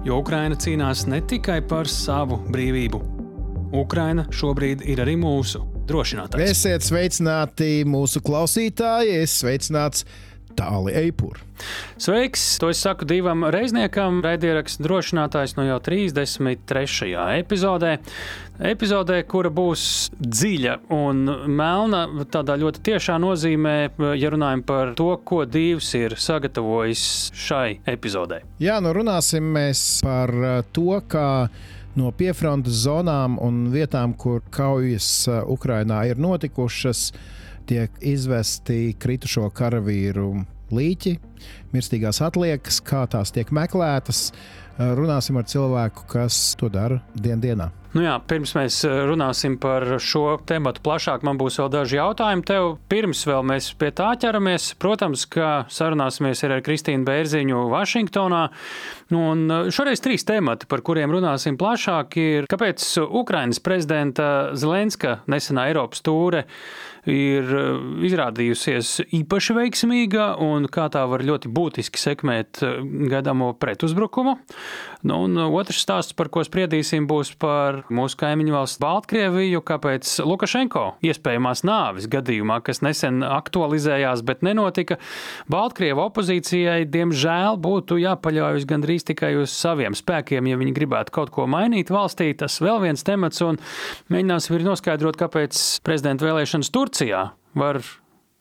Jo Ukraina cīnās ne tikai par savu brīvību. Ukraina šobrīd ir arī mūsu drošinātājs. Esiet sveicināti mūsu klausītāji, es sveicināts Tāli Eipur. Sveiks! To es saku divam reizniekam, raidierakstu drošinātājs no jau 33. epizodē. Epizodē, kura būs dziļa un melna, tādā ļoti tiešā nozīmē, ja runājam par to, ko Dievs ir sagatavojis šai epizodē. Jā, nu runāsim mēs par uh, to, kā no piefrontes zonām un vietām, kur kaujas uh, Ukrainā ir notikušas, tiek izvesti kritušo karavīru līķi, mirstīgās atliekas, kā tās tiek meklētas. Runāsim ar cilvēku, kas to dara dien dienā. Nu jā, pirms mēs runāsim par šo tēmu plašāk, man būs vēl daži jautājumi tev. Pirms mēs pie tā ķeramies, protams, ka sarunāsimies ar Kristīnu Bērziņu Vašingtonā. Un šoreiz trīs temati, par kuriem runāsim plašāk, ir kāpēc Ukrainas prezidenta Zelenska nesenā Eiropas tūre ir izrādījusies īpaši veiksmīga un kā tā var ļoti būtiski sekmēt gaidāmo pretuzbrukumu. Nu, un otrs stāsts, par ko spriedīsim, būs par mūsu kaimiņu valsts Baltkrieviju, kāpēc Lukašenko iespējamās nāves gadījumā, kas nesen aktualizējās, bet nenotika, Baltkrievu opozīcijai, diemžēl, būtu jāpaļaujas gandrīz tikai uz saviem spēkiem, ja viņi gribētu kaut ko mainīt valstī. Tas vēl viens temats, un mēģināsim ir noskaidrot, kāpēc prezidenta vēlēšanas Turcijā var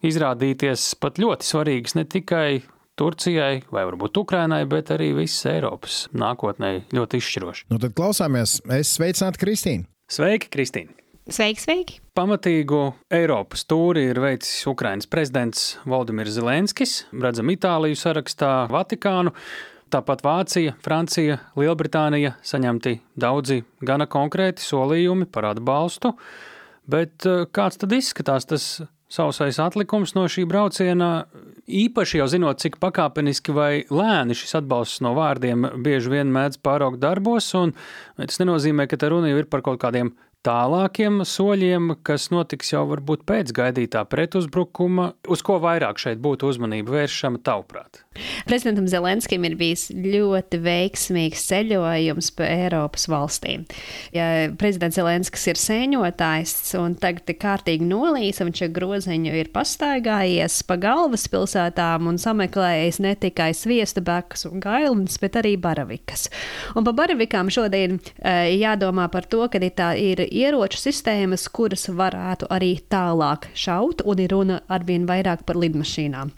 izrādīties pat ļoti svarīgas ne tikai Turcijai vai varbūt Ukrainai, bet arī visas Eiropas nākotnē ļoti izšķiroši. Nu, tad klausāmies, es sveicinātu Kristīnu. Sveiki, Kristīna! Sveiki, sveiki! Pamatīgu Eiropas tūri ir veicis Ukrainas prezidents Valdimirs Zelenskis, redzam Itāliju sarakstā, Vatikānu. Tāpat Vācija, Francija, Lielbritānija saņemti daudzi gana konkrēti solījumi par atbalstu, bet eh, kāds tad izskatās tas sausais atlikums no šī brauciena, īpaši jau zinot, cik pakāpeniski vai lēni šis atbalsts no vārdiem bieži vien mēdz pāraukt darbos, un tas nenozīmē, ka te runa jau ir par kaut kādiem tālākiem soļiem, kas notiks jau varbūt pēc gaidītā pretuzbrukuma, uz ko vairāk šeit būtu uzmanība vēršama tavuprāt? Prezidentam Zelenskim ir bijis ļoti veiksmīgs ceļojums pa Eiropas valstīm. Ja prezidents Zelenskis ir sēņotājs un tagad ir kārtīgi nolīs, viņš ar groziņu ir pastaigājies pa galvaspilsētām un sameklējis ne tikai sviesta bekas un gailnes, bet arī baravikas. Un pa baravikām šodien e, jādomā par to, ka ir tā ir ieroču sistēmas, kuras varētu arī tālāk šaut, un ir runa arvien vairāk par lidmašīnām,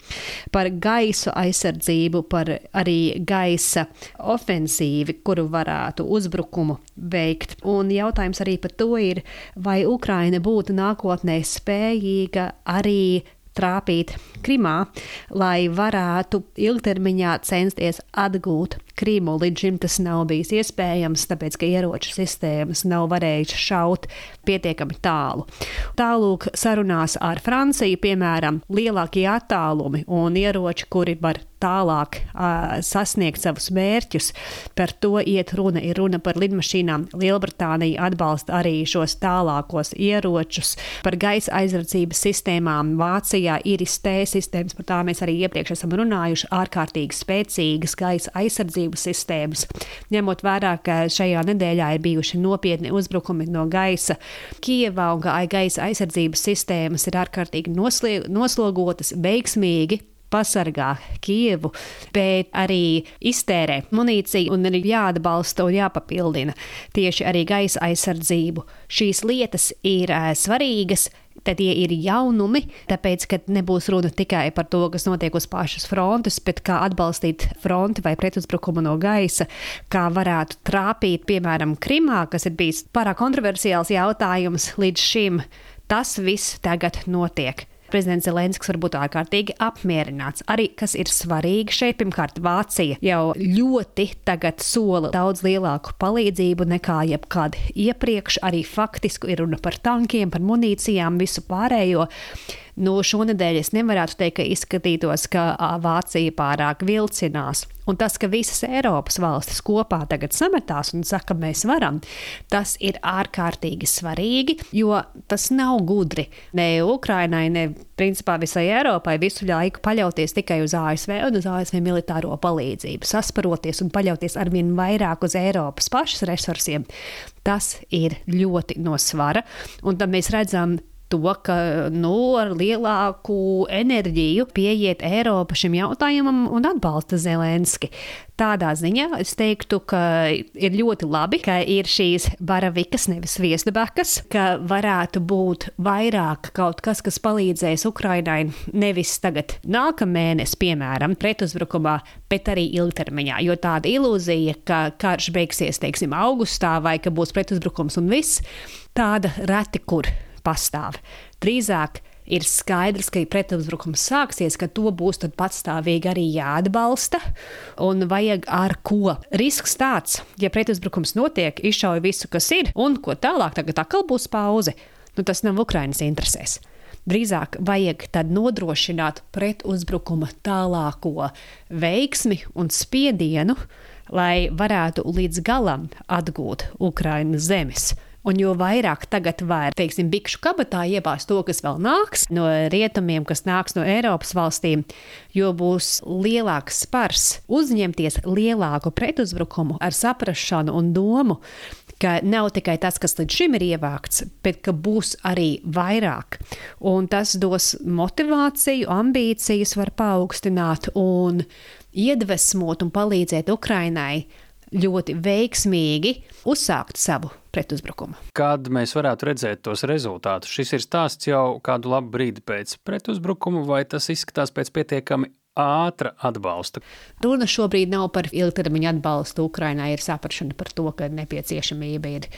par gaisu aizsardzību, par arī gaisa ofensīvi, kuru varētu uzbrukumu veikt. Un jautājums arī par to ir, vai Ukraina būtu nākotnē spējīga arī trāpīt Krimā, lai varētu ilgtermiņā censties atgūt Krimu. Līdz šim tas nav bijis iespējams, tāpēc ka ieroču sistēmas nav varējušas šaut pietiekami tālu. Tālūk, sarunās ar Franciju, piemēram, lielākie attālumi un ieroči, kuri var tālāk uh, sasniegt savus mērķus. Par to iet runa. Ir runa par lidmašīnām. Lielbritānija atbalsta arī šos tālākos ieročus. Par gaisa aizsardzības sistēmām Vācijā ir iztējas sistēmas, par tām mēs arī iepriekš esam runājuši. Ārkārtīgi spēcīgas gaisa aizsardzības sistēmas. Ņemot vērā, ka šajā nedēļā ir bijuši nopietni uzbrukumi no gaisa Kievā un ka gaisa aizsardzības sistēmas ir ārkārtīgi noslogotas, veiksmīgi pasargā Kievu, bet arī iztērē munīciju un ir jāatbalsta un jāpapildina tieši arī gaisa aizsardzību. Šīs lietas ir svarīgas. Tad tie ir jaunumi, tāpēc, ka nebūs runa tikai par to, kas notiek uz pašas frontes, bet kā atbalstīt fronti vai pretuzbrukumu no gaisa, kā varētu trāpīt, piemēram, Krimā, kas ir bijis pārāk kontroversiāls jautājums līdz šim. Tas viss tagad notiek. Prezidents Zelenskis var būt ārkārtīgi apmierināts. Arī kas ir svarīgi šeit, pirmkārt, Vācija jau ļoti tagad sola daudz lielāku palīdzību nekā jebkad iepriekš. Arī faktiski ir runa par tankiem, par munīcijām, visu pārējo. Nu, šonadēļ es nevarētu teikt, ka izskatītos, ka Vācija pārāk vilcinās. Un tas, ka visas Eiropas valstis kopā tagad sametās un saka, mēs varam, tas ir ārkārtīgi svarīgi, jo tas nav gudri ne Ukrainai, ne principā visai Eiropai visu laiku paļauties tikai uz ASV un uz ASV militāro palīdzību, sasparoties un paļauties arvien vairāk uz Eiropas pašas resursiem. Tas ir ļoti no svara, un tad mēs redzam to, ka nu, ar lielāku enerģiju pieiet Eiropa šim jautājumam un atbalsta Zelenski. Tādā ziņā es teiktu, ka ir ļoti labi, ka ir šīs baravikas, nevis viesdabakas, ka varētu būt vairāk kaut kas, kas palīdzēs Ukrainai nevis tagad nākamēnes, piemēram, pretuzbrukumā, bet arī ilgtermiņā. Jo tāda ilūzija, ka karš beigsies, teiksim, augustā vai ka būs pretuzbrukums un viss, tāda reti kur pastāv. Drīzāk ir skaidrs, ka, pretuzbrukums sāksies, ka to būs patstāvīgi arī jāatbalsta. Un vajag ar ko. Risks tāds, ja pretuzbrukums notiek, izšauj visu, kas ir, un ko tālāk, tagad atkal būs pauze. Nu, tas nav Ukraiņas interesēs. Drīzāk vajag nodrošināt pretuzbrukuma tālāko veiksmi un spiedienu, lai varētu līdz galam atgūt Ukraiņas zemes. Un jo vairāk tagad var, teiksim, bikšu kabatā iebāzt to, kas vēl nāks no rietumiem, kas nāks no Eiropas valstīm, jo būs lielāks spars uzņemties lielāku pretuzbrukumu ar saprašanu un domu, ka nav tikai tas, kas līdz šim ir ievākts, bet ka būs arī vairāk. Un tas dos motivāciju, ambīcijas var paaugstināt un iedvesmot un palīdzēt Ukrainai ļoti veiksmīgi uzsākt savu pretuzbrukumu. Kad mēs varētu redzēt tos rezultātus? Šis ir stāsts jau kādu labu brīdi pēc pretuzbrukuma, vai tas izskatās pēc pietiekami ātra atbalsta. Runa šobrīd nav par ilgtermiņa atbalstu. Ukrainai ir saprašana par to, ka nepieciešamība ir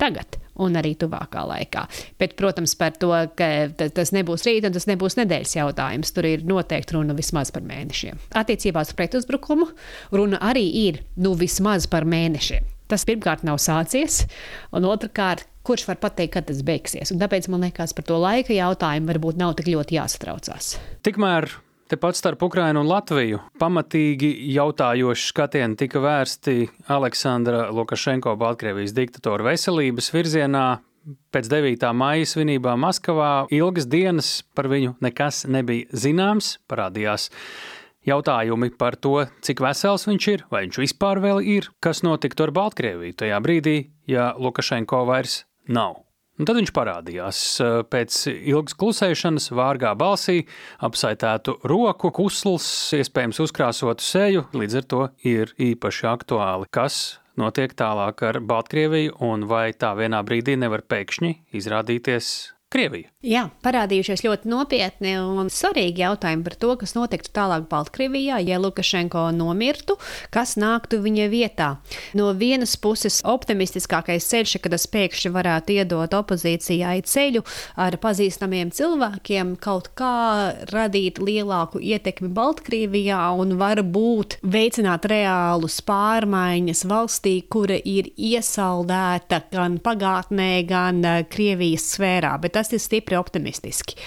tagad un arī tuvākā laikā. Bet, protams, par to, ka tas nebūs rīt un tas nebūs nedēļas jautājums. Tur ir noteikti runa vismaz par mēnešiem. Attiecībā uz pretuzbrukumu runa arī ir nu, vismaz par mēnešiem. Tas pirmkārt nav sācies, un otrkārt, kurš var pateikt, kad tas beigsies. Un tāpēc man liekas, par to laika jautājumu varbūt nav tik ļoti jāsatraucās. Tikmēr Tepat starp Ukrajinu un Latviju pamatīgi jautājoši skatieni tika vērsti Aleksandra Lukašenko, Baltkrievijas diktatora veselības virzienā. Pēc 9. maija svinībām Maskavā ilgas dienas par viņu nekas nebija zināms. Parādījās jautājumi par to, cik vesels viņš ir, vai viņš vispār vēl ir, kas notiktu ar Baltkrieviju tajā brīdī, ja Lukašenko vairs nav. Un tad viņš parādījās pēc ilgas klusēšanas, vārgā balsī, apsaitētu roku, kusls, iespējams uzkrāsotu seju, līdz ar to ir īpaši aktuāli. Kas notiek tālāk ar Baltkrieviju un vai tā vienā brīdī nevar pēkšņi izrādīties Krieviju. Jā, parādījušies ļoti nopietni un svarīgi jautājumi par to, kas notiktu tālāk Baltkrievijā, ja Lukašenko nomirtu, kas nāktu viņa vietā. No vienas puses, optimistiskākais ceļš, ka tas pēkšņi varētu iedot opozīcijai ceļu ar pazīstamiem cilvēkiem, kaut kā radīt lielāku ietekmi Baltkrievijā un varbūt veicināt reālus pārmaiņas valstī, kura ir iesaldēta gan pagātnē, gan eh, Krievijas sfērā. Bet tas ir stipri optimistiski.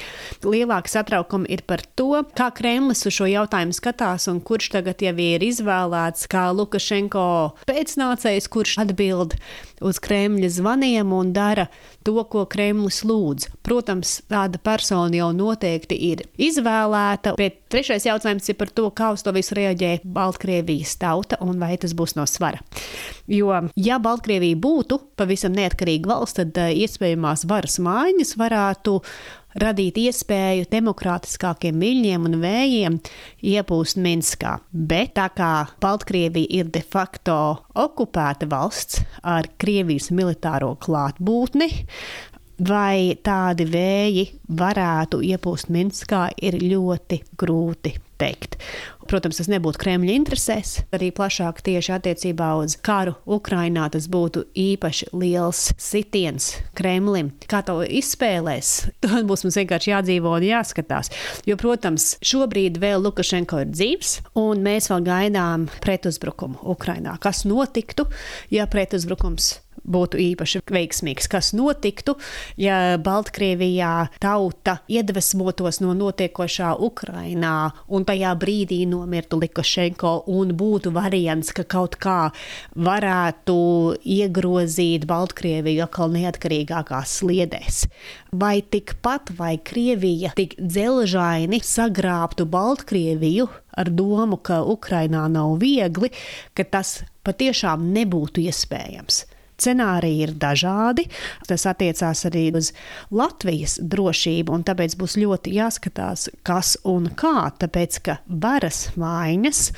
Lielāka satraukuma ir par to, kā Kremlis uz šo jautājumu skatās un kurš tagad jau ir izvēlēts kā Lukašenko pēcnācējs, kurš atbild uz Kremļa zvaniem un dara to, ko Kremlis lūdz. Protams, tāda persona jau noteikti ir izvēlēta, bet trešais jautājums ir par to, kā uz to visu reaģē Baltkrievijas tauta un vai tas būs no svara. Jo, ja Baltkrievija būtu pavisam neatkarīga valsts, tad uh, iespējamās varas maiņas varētu radīt iespēju demokrātiskākiem viļņiem un vējiem iepūst Minskā. Bet tā kā Baltkrievija ir de facto okupēta valsts ar Krievijas militāro klātbūtni, vai tādi vēji varētu iepūst Minskā, ir ļoti grūti teikt. Protams, tas nebūtu Kremļa interesēs. Arī plašāk tieši attiecībā uz karu Ukrainā tas būtu īpaši liels sitiens Kremlim. Kā to izspēlēs, tad būs mums vienkārši jādzīvo un jāskatās. Jo, protams, šobrīd vēl Lukašenko ir dzīves, un mēs vēl gaidām pretuzbrukumu Ukrainā. Kas notiktu, ja pretuzbrukums būtu īpaši veiksmīgs. Kas notiktu, ja Baltkrievijā tauta iedvesmotos no notiekošā Ukrainā un tajā brīdī nomirtu Lukašenko un būtu variants, ka kaut kā varētu iegrozīt Baltkrieviju atkal neatkarīgākās sliedēs. Vai tikpat vai Krievija tik dzelžaini sagrābtu Baltkrieviju ar domu, ka Ukrainā nav viegli, ka tas patiešām nebūtu iespējams. Scenāriji ir dažādi. Tas attiecās arī uz Latvijas drošību, un tāpēc būs ļoti jāskatās, kas un kā. Tāpēc, ka varas vainas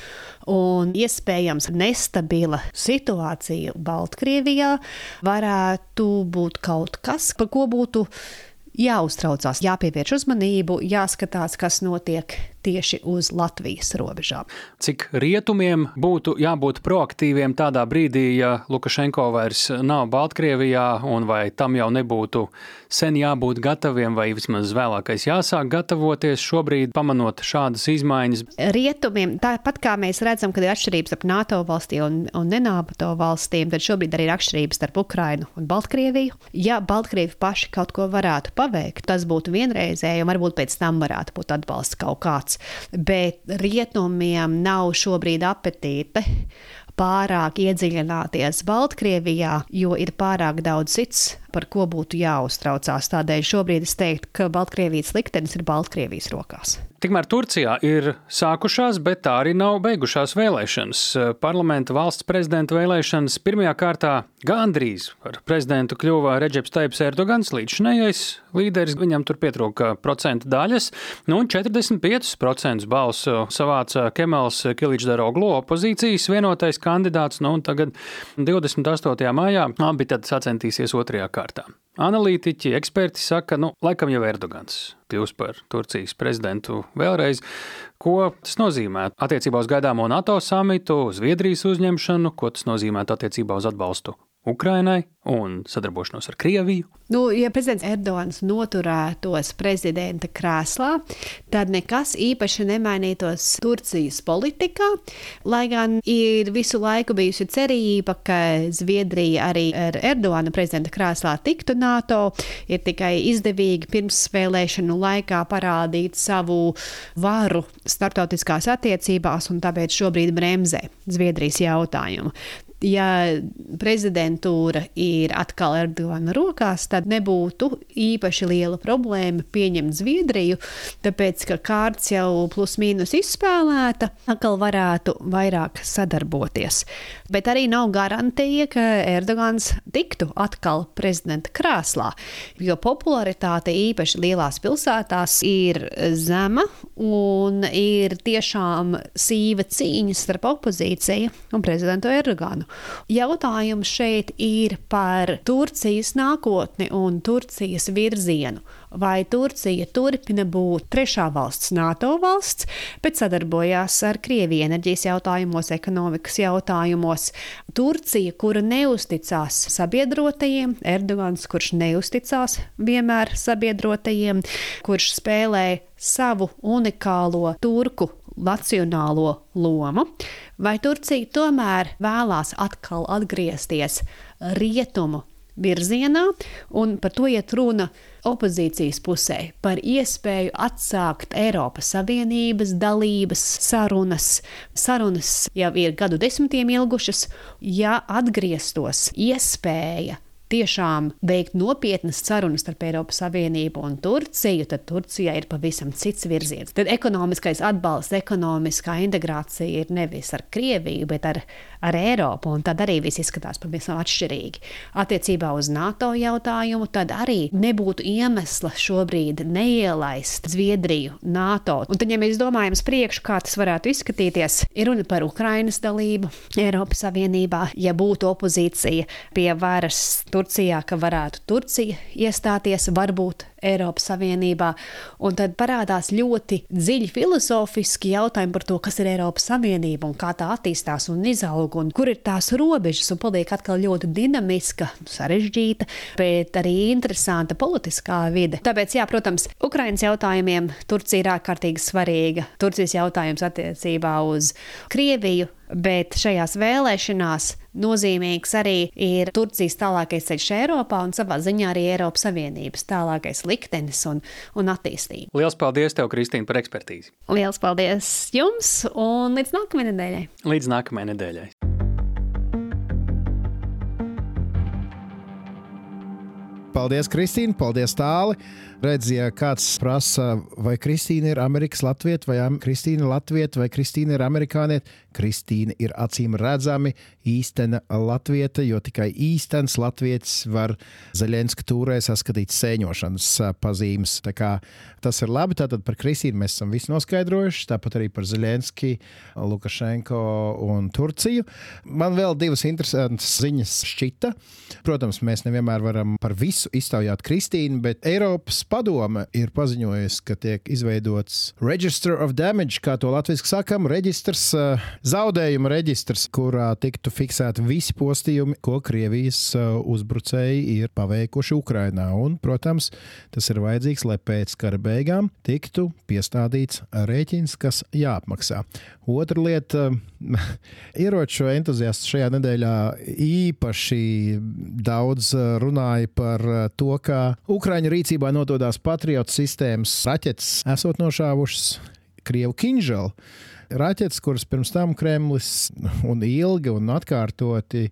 un iespējams nestabila situācija Baltkrievijā varētu būt kaut kas, par ko būtu jāuztraucās, jāpievērš uzmanību, jāskatās, kas notiek tieši uz Latvijas robežām. Cik rietumiem būtu jābūt proaktīviem tādā brīdī, ja Lukašenko vairs nav Baltkrievijā, un vai tam jau nebūtu sen jābūt gataviem, vai vismaz vēlākais jāsāk gatavoties šobrīd, pamanot šādas izmaiņas? Rietumiem, tāpat kā mēs redzam, ka ir atšķirības starp NATO valstīm un, un nenābato valstīm, tad šobrīd arī ir atšķirības starp Ukrainu un Baltkrieviju. Ja Baltkrievi paši kaut ko varētu paveikt, tas būtu vienreizēji, un varbūt pēc tam varētu būt atbalsts kaut kāds bet rietumiem nav šobrīd apetīte pārāk iedziļināties Baltkrievijā, jo ir pārāk daudz cits, par ko būtu jāuztraucās. Tādēļ šobrīd es teiktu, ka Baltkrievijas liktenis ir Baltkrievijas rokās. Tikmēr Turcijā ir sākušās, bet tā arī nav beigušās vēlēšanas. Parlamenta valsts prezidenta vēlēšanas pirmajā kārtā gandrīz par prezidentu kļuva Reģeps Taips Erdogans, līdzšinējais līderis. Viņam tur pietrūka procentu daļas, nu un 45% balsu savāca Kemals Kiličdaroglu opozīcijas vienotais kandidāts, nu un tagad 28. maijā abi tad sacentīsies otrajā kārtā. Analītiķi, eksperti saka, nu, laikam jau Erdogans kļūs par Turcijas prezidentu vēlreiz. Ko tas nozīmē attiecībā uz gaidāmo NATO samitu, Zviedrijas uzņemšanu, ko tas nozīmē attiecībā uz atbalstu Ukrainai un sadarbošanos ar Krieviju. Nu, ja prezidents Erdogans noturētos prezidenta krēslā, tad nekas īpaši nemainītos Turcijas politikā. Lai gan ir visu laiku bijusi cerība, ka Zviedrija arī ar Erdogana prezidenta krēslā tiktu NATO, ir tikai izdevīgi pirms vēlēšanu laikā parādīt savu varu starptautiskās attiecībās, un tāpēc šobrīd bremzē Zviedrijas jautājumu ja prezidentūra ir atkal Erdogana rokās, tad nebūtu īpaši liela problēma pieņemt Zviedriju, tāpēc ka kārts jau plus mīnus izspēlēta, atkal varētu vairāk sadarboties. Bet arī nav garantija, ka Erdogans tiktu atkal prezidenta krēslā, jo popularitāte īpaši lielās pilsētās ir zema un ir tiešām sīva cīņa starp opozīciju un prezidentu Erdoganu. Jautājums šeit ir par Turcijas nākotni un Turcijas virzienu. Vai Turcija turpina būt trešā valsts, NATO valsts, bet sadarbojās ar Krieviju enerģijas jautājumos, ekonomikas jautājumos? Turcija, kura neusticās sabiedrotajiem, Erdogans, kurš neusticās vienmēr sabiedrotajiem, kurš spēlē savu unikālo turku nacionālo lomu, vai Turcija tomēr vēlās atkal atgriezties rietumu virzienā, un par to iet runa opozīcijas pusē par iespēju atsākt Eiropas Savienības dalības sarunas. Sarunas jau ir gadu desmitiem ilgušas, ja atgrieztos iespēja tiešām veikt nopietnas sarunas starp Eiropas Savienību un Turciju, tad Turcijai ir pavisam cits virziens. Tad ekonomiskais atbalsts, ekonomiskā integrācija ir nevis ar Krieviju, bet ar, ar Eiropu, un tad arī viss izskatās pavisam atšķirīgi. Attiecībā uz NATO jautājumu, tad arī nebūtu iemesla šobrīd neielaist Zviedriju NATO. Un tad, ja mēs domājam uz priekšu, kā tas varētu izskatīties, ir runa par Ukrainas dalību Eiropas Savienībā, ja būtu opozīcija pie varas Turcijā, ka varētu Turcija iestāties varbūt Eiropas Savienībā. Un tad parādās ļoti dziļi filozofiski jautājumi par to, kas ir Eiropas Savienība un kā tā attīstās un izaug, un kur ir tās robežas, un paliek atkal ļoti dinamiska, sarežģīta, bet arī interesanta politiskā vide. Tāpēc, jā, protams, Ukraiņas jautājumiem Turcija ir ārkārtīgi svarīga. Turcijas jautājums attiecībā uz Krieviju bet šajās vēlēšanās nozīmīgs arī ir Turcijas tālākais ceļš Eiropā un savā ziņā arī Eiropas Savienības tālākais liktenis un, un attīstība. Lielas paldies tev, Kristīne, par ekspertīzi. Lielas paldies jums un līdz nākamajai nedēļai. Līdz nākamajai nedēļai. Paldies, Kristīne! Paldies, Tāli! Redz, ja kāds prasa, vai Kristīna ir Amerikas Latvieta, vai Kristīna ir Latvieta, vai Kristīna ir Amerikānieta, Kristīna ir acīm redzami īstena Latvieta, jo tikai īstenis Latvijas var Zaļenska tūrē saskatīt sēņošanas pazīmes. Tas ir labi. Tātad par Kristīnu mēs esam visu noskaidrojuši, tāpat arī par Zaļenski, Lukašenko un Turciju. Man vēl divas interesantas ziņas šķita. Protams, mēs nevienmēr varam par visu iztaujāt Kristīnu, bet Eiropas padome ir paziņojusi, ka tiek izveidots Register of Damage, kā to latviešu sakām, reģistrs, eh, zaudējuma reģistrs, kurā tiktu fiksēti visi postījumi, ko Krievijas eh, uzbrucēji ir paveikuši Ukrainā. Un, protams, tas ir vajadzīgs, lai pēc kara beigām tiktu piestādīts rēķins, kas jāapmaksā. Otra lieta - ieroču entuziasti šajā nedēļā īpaši daudz eh, runāja par to, ka Ukraiņu rīcībā nodot atrodas Patriotu sistēmas raķetes, esot nošāvušas Krievu kinželu. Raķetes, kuras pirms tam Kremlis un ilgi un atkārtoti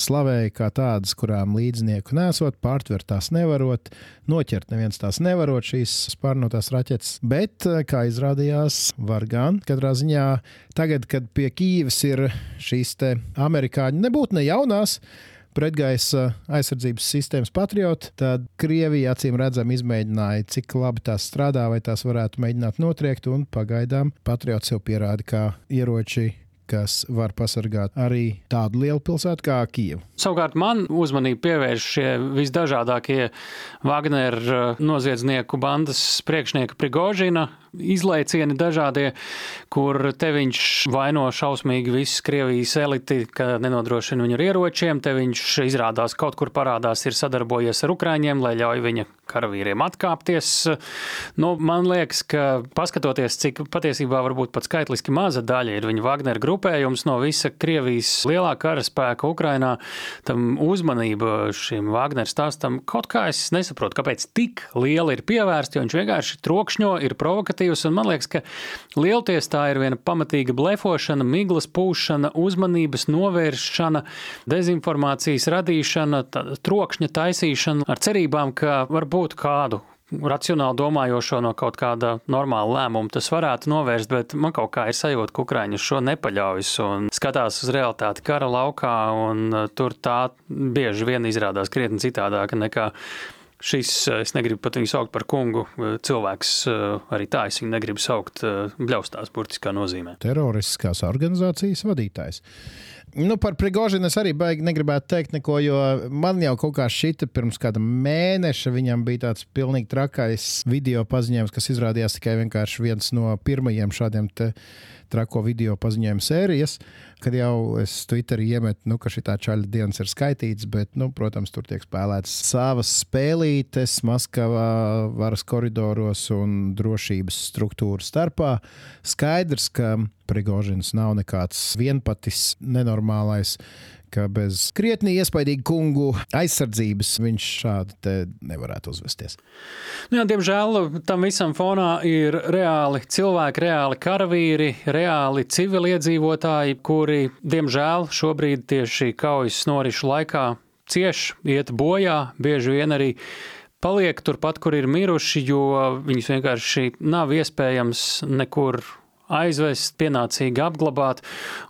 slavēja kā tādas, kurām līdznieku nesot, pārtvert tās nevarot, noķert neviens tās nevarot, šīs spārnotās raķetes. Bet, kā izrādījās, var gan katrā ziņā tagad, kad pie Kīivas ir šīs amerikāņu nebūtu ne jaunās, pretgaisa aizsardzības sistēmas patrioti, tad Krievija acīm redzami izmēģināja, cik labi tās strādā, vai tās varētu mēģināt notriekt, un pagaidām patriots jau pierāda, kā ieroči kas var pasargāt arī tādu lielu pilsētu kā Kijava. Savukārt man uzmanību pievērš šie visdažādākie Wagner uh, noziedznieku bandas priekšnieka Prigožina izlaicieni dažādie, kur te viņš vaino šausmīgi visu Krievijas eliti, ka nenodrošina viņu ar ieročiem, te viņš izrādās kaut kur parādās, ir sadarbojies ar Ukraiņiem, lai ļauj viņa karavīriem atkāpties. Nu, man liekas, ka paskatoties, cik patiesībā varbūt pat skaitliski maza daļa ir viņa Wagner grupējums no visa Krievijas lielā karaspēka Ukrainā, tam uzmanība šim Wagner stāstam kaut kā es nesaprotu, kāpēc tik liela ir pievērsta, jo viņš vienkārši trokšņo, ir provokatīvs, un man liekas, ka lielties tā ir viena pamatīga blefošana, miglas pūšana, uzmanības novēršana, dezinformācijas radīšana, trokšņa taisīšana ar cerībām, ka varbūt kādu racionāli domājošo no kaut kāda normāla lēmuma tas varētu novērst, bet man kaut kā ir sajūta, ka Ukraiņi šo nepaļaujas un skatās uz realitāti kara laukā, un uh, tur tā bieži vien izrādās krietni citādāka nekā. Šis, uh, es negribu pat viņu saukt par kungu, uh, cilvēks arī tā, es viņu negribu saukt bļaustās burtiskā nozīmē. Teroristiskās organizācijas vadītājs. Nu, par Prigožinu es arī baigi negribētu teikt neko, jo man jau kaut kā šita pirms kāda mēneša viņam bija tāds pilnīgi trakais video paziņojums, kas izrādījās tikai vienkārši viens no pirmajiem šādiem te trako video paziņojumu sērijas, kad jau es Twitterī iemetu, nu, ka šī čaļa dienas ir skaitīts, bet, nu, protams, tur tiek spēlētas savas spēlītes Maskavā, varas koridoros un drošības struktūru starpā. Skaidrs, ka Prigožins nav nekāds vienpatis, nenormālais ka bez krietni iespaidīga kungu aizsardzības viņš šādi nevarētu uzvesties. Nu jā, diemžēl tam visam fonā ir reāli cilvēki, reāli karavīri, reāli civiliedzīvotāji, kuri, diemžēl, šobrīd tieši kaujas norišu laikā cieš, iet bojā, bieži vien arī paliek turpat, kur ir miruši, jo viņus vienkārši nav iespējams nekur aizvest, pienācīgi apglabāt.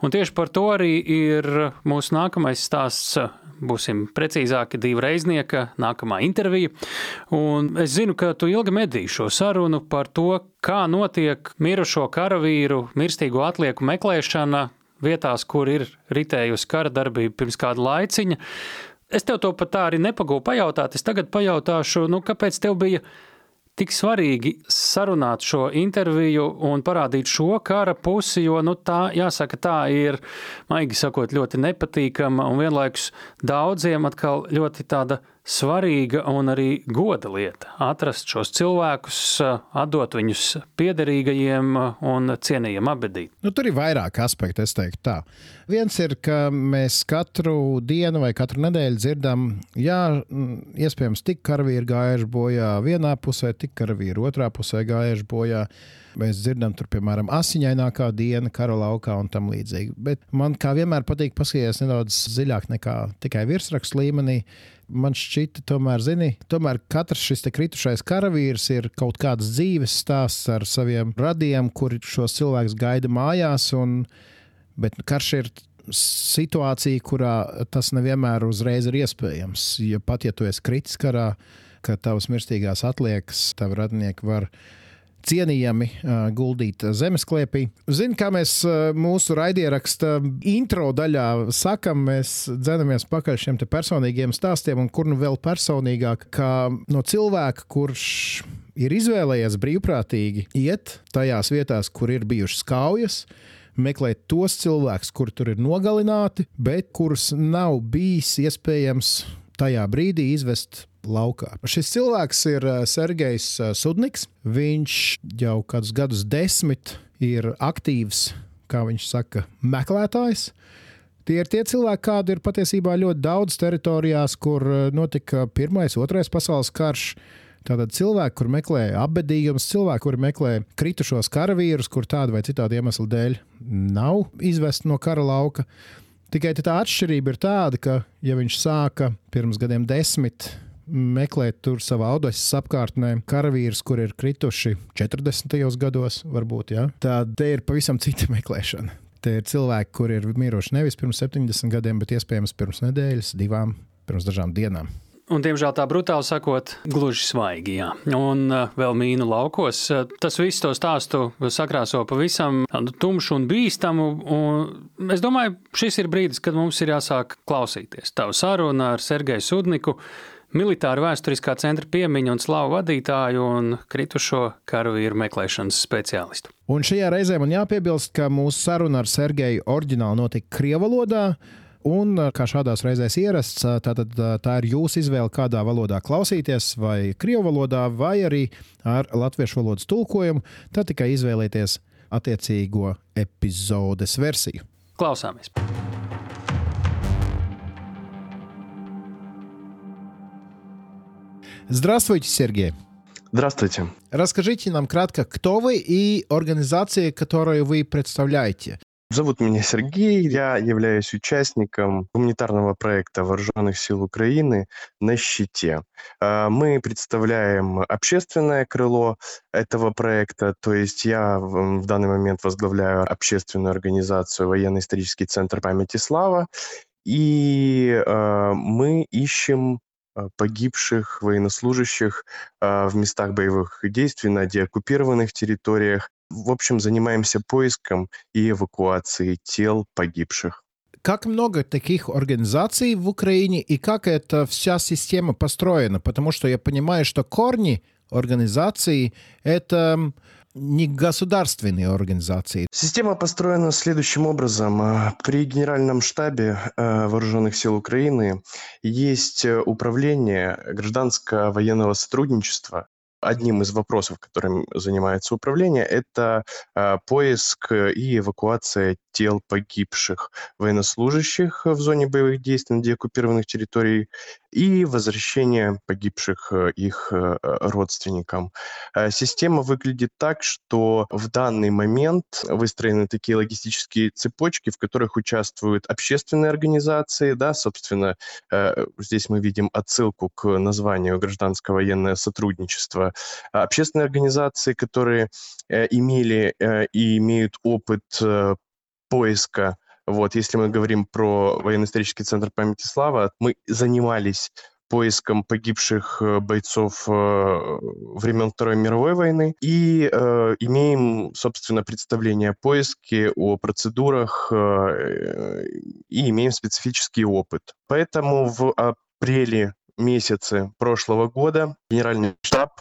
Un tieši par to arī ir mūsu nākamais stāsts. Būsim precīzāki, divi reiznieka, nākamā intervija. Un es zinu, ka tu ilgi medīji šo sarunu par to, kā notiek mirušo karavīru mirstīgo atlieku meklēšana vietās, kur ir ritējusi kara darbība pirms kāda laiciņa. Es tev to pat tā arī nepagūju pajautāt. Es tagad pajautāšu, nu, kāpēc tev bija tik svarīgi sarunāt šo interviju un parādīt šo kara pusi, jo nu, tā, jāsaka, tā ir, maigi sakot, ļoti nepatīkama un vienlaikus daudziem atkal ļoti tāda svarīga un arī goda lieta - atrast šos cilvēkus, atdot viņus piederīgajiem un cienījam abedīt. Nu, tur ir vairāk aspektu, es teiktu tā. Viens ir, ka mēs katru dienu vai katru nedēļu dzirdam, jā, iespējams, tik karavīri gājuši bojā vienā pusē, tik karavīri otrā pusē gājuši bojā. Mēs dzirdam, tur, piemēram, asiņainākā diena kara laukā un tam līdzīgi. Bet man kā vienmēr patīk paskatīties nedaudz dziļāk nekā tikai virsrakstu līmenī man šķita, tomēr, zini, tomēr katrs šis kritušais karavīrs ir kaut kāds dzīves stāsts ar saviem radiem, kuri šos cilvēkus gaida mājās. Un, bet karš ir situācija, kurā tas nevienmēr uzreiz ir iespējams. Ja pat ja tu esi kritis karā, ka tavas mirstīgās atliekas, tavi radinieki var cienījami guldīt zemesklēpī. Zini, kā mēs mūsu raidieraksta intro daļā sakam, mēs dzenamies pakaļ šiem personīgiem stāstiem, un kur nu vēl personīgāk, kā no cilvēka, kurš ir izvēlējies brīvprātīgi iet tajās vietās, kur ir bijušas kaujas, meklēt tos cilvēkus, kuri tur ir nogalināti, bet kurus nav bijis iespējams tajā brīdī izvest laukā. Šis cilvēks ir eh, Sergejs eh, Sudniks. Viņš jau kādus gadus desmit ir aktīvs, kā viņš saka, meklētājs. Tie ir tie cilvēki, kādi ir patiesībā ļoti daudz teritorijās, kur eh, notika Pirmais, Otrais pasaules karš. Tātad cilvēki, kur meklē apbedījumus, cilvēki, kur meklē kritušos karavīrus, kur tādu vai citādu iemeslu dēļ nav izvest no kara lauka. Tikai tā atšķirība ir tāda, ka, ja viņš sāka pirms gadiem desmit meklēt tur savā audases apkārtnē karavīrus, kur ir krituši 40. gados, varbūt, ja? tad te ir pavisam cita meklēšana. Te ir cilvēki, kuri ir miruši nevis pirms 70 gadiem, bet iespējams pirms nedēļas, divām, pirms dažām dienām. Un, diemžēl tā brutāli sakot, gluži svaigi. Jā. Un uh, vēl mīnu laukos. Tas viss to stāstu sakrāso pavisam tumšu un bīstamu. Un es domāju, šis ir brīdis, kad mums ir jāsāk klausīties. Tavu sarunu ar Sergeju Sudniku militāra vēsturiskā centra piemiņu un slavu vadītāju un kritušo karavīru meklēšanas speciālistu. Un šajā reizē man jāpiebilst, ka mūsu saruna ar Sergeju oriģināli notika Krievijas valodā. Un, kā šādās reizēs ierasts, tātad, tā ir jūsu izvēle, kādā valodā klausīties, vai krievu valodā, vai arī ar latviešu valodas tulkojumu. Tad tikai izvēlieties attiecīgo epizodes versiju. Klausāmies! Здравствуйте, Сергей. Здравствуйте. Расскажите нам кратко, кто вы и организации, которую вы представляете. Зовут меня Сергей, я являюсь участником гуманитарного проекта Вооруженных сил Украины «На щите». А, мы представляем общественное крыло этого проекта, то есть я в данный момент возглавляю общественную организацию Военно-исторический центр памяти «Слава», и а, мы ищем погибших военнослужащих а, в местах боевых действий на деоккупированных территориях. В общем, занимаемся поиском и эвакуацией тел погибших. Как много таких организаций в Украине и как эта вся система построена? Потому что я понимаю, что корни организации — это не государственные организации. Система построена следующим образом. А, при Генеральном штабе а, Вооруженных сил Украины есть э, управление гражданско-военного сотрудничества, Одним из вопросов, которым занимается управление, это э, поиск и эвакуация тел погибших военнослужащих в зоне боевых действий на деоккупированных территориях и возвращение погибших э, их э, родственникам. Э, система выглядит так, что в данный момент выстроены такие логистические цепочки, в которых участвуют общественные организации, да, собственно, здесь мы видим отсылку к названию гражданско военное сотрудничество, общественные организации, которые имели и имеют опыт поиска вот, если мы говорим про военно-исторический центр памяти слава, мы занимались поиском погибших э, бойцов времен Второй мировой войны и имеем, собственно, представление о поиске, о процедурах и имеем специфический опыт. Поэтому в апреле месяце прошлого года Генеральный штаб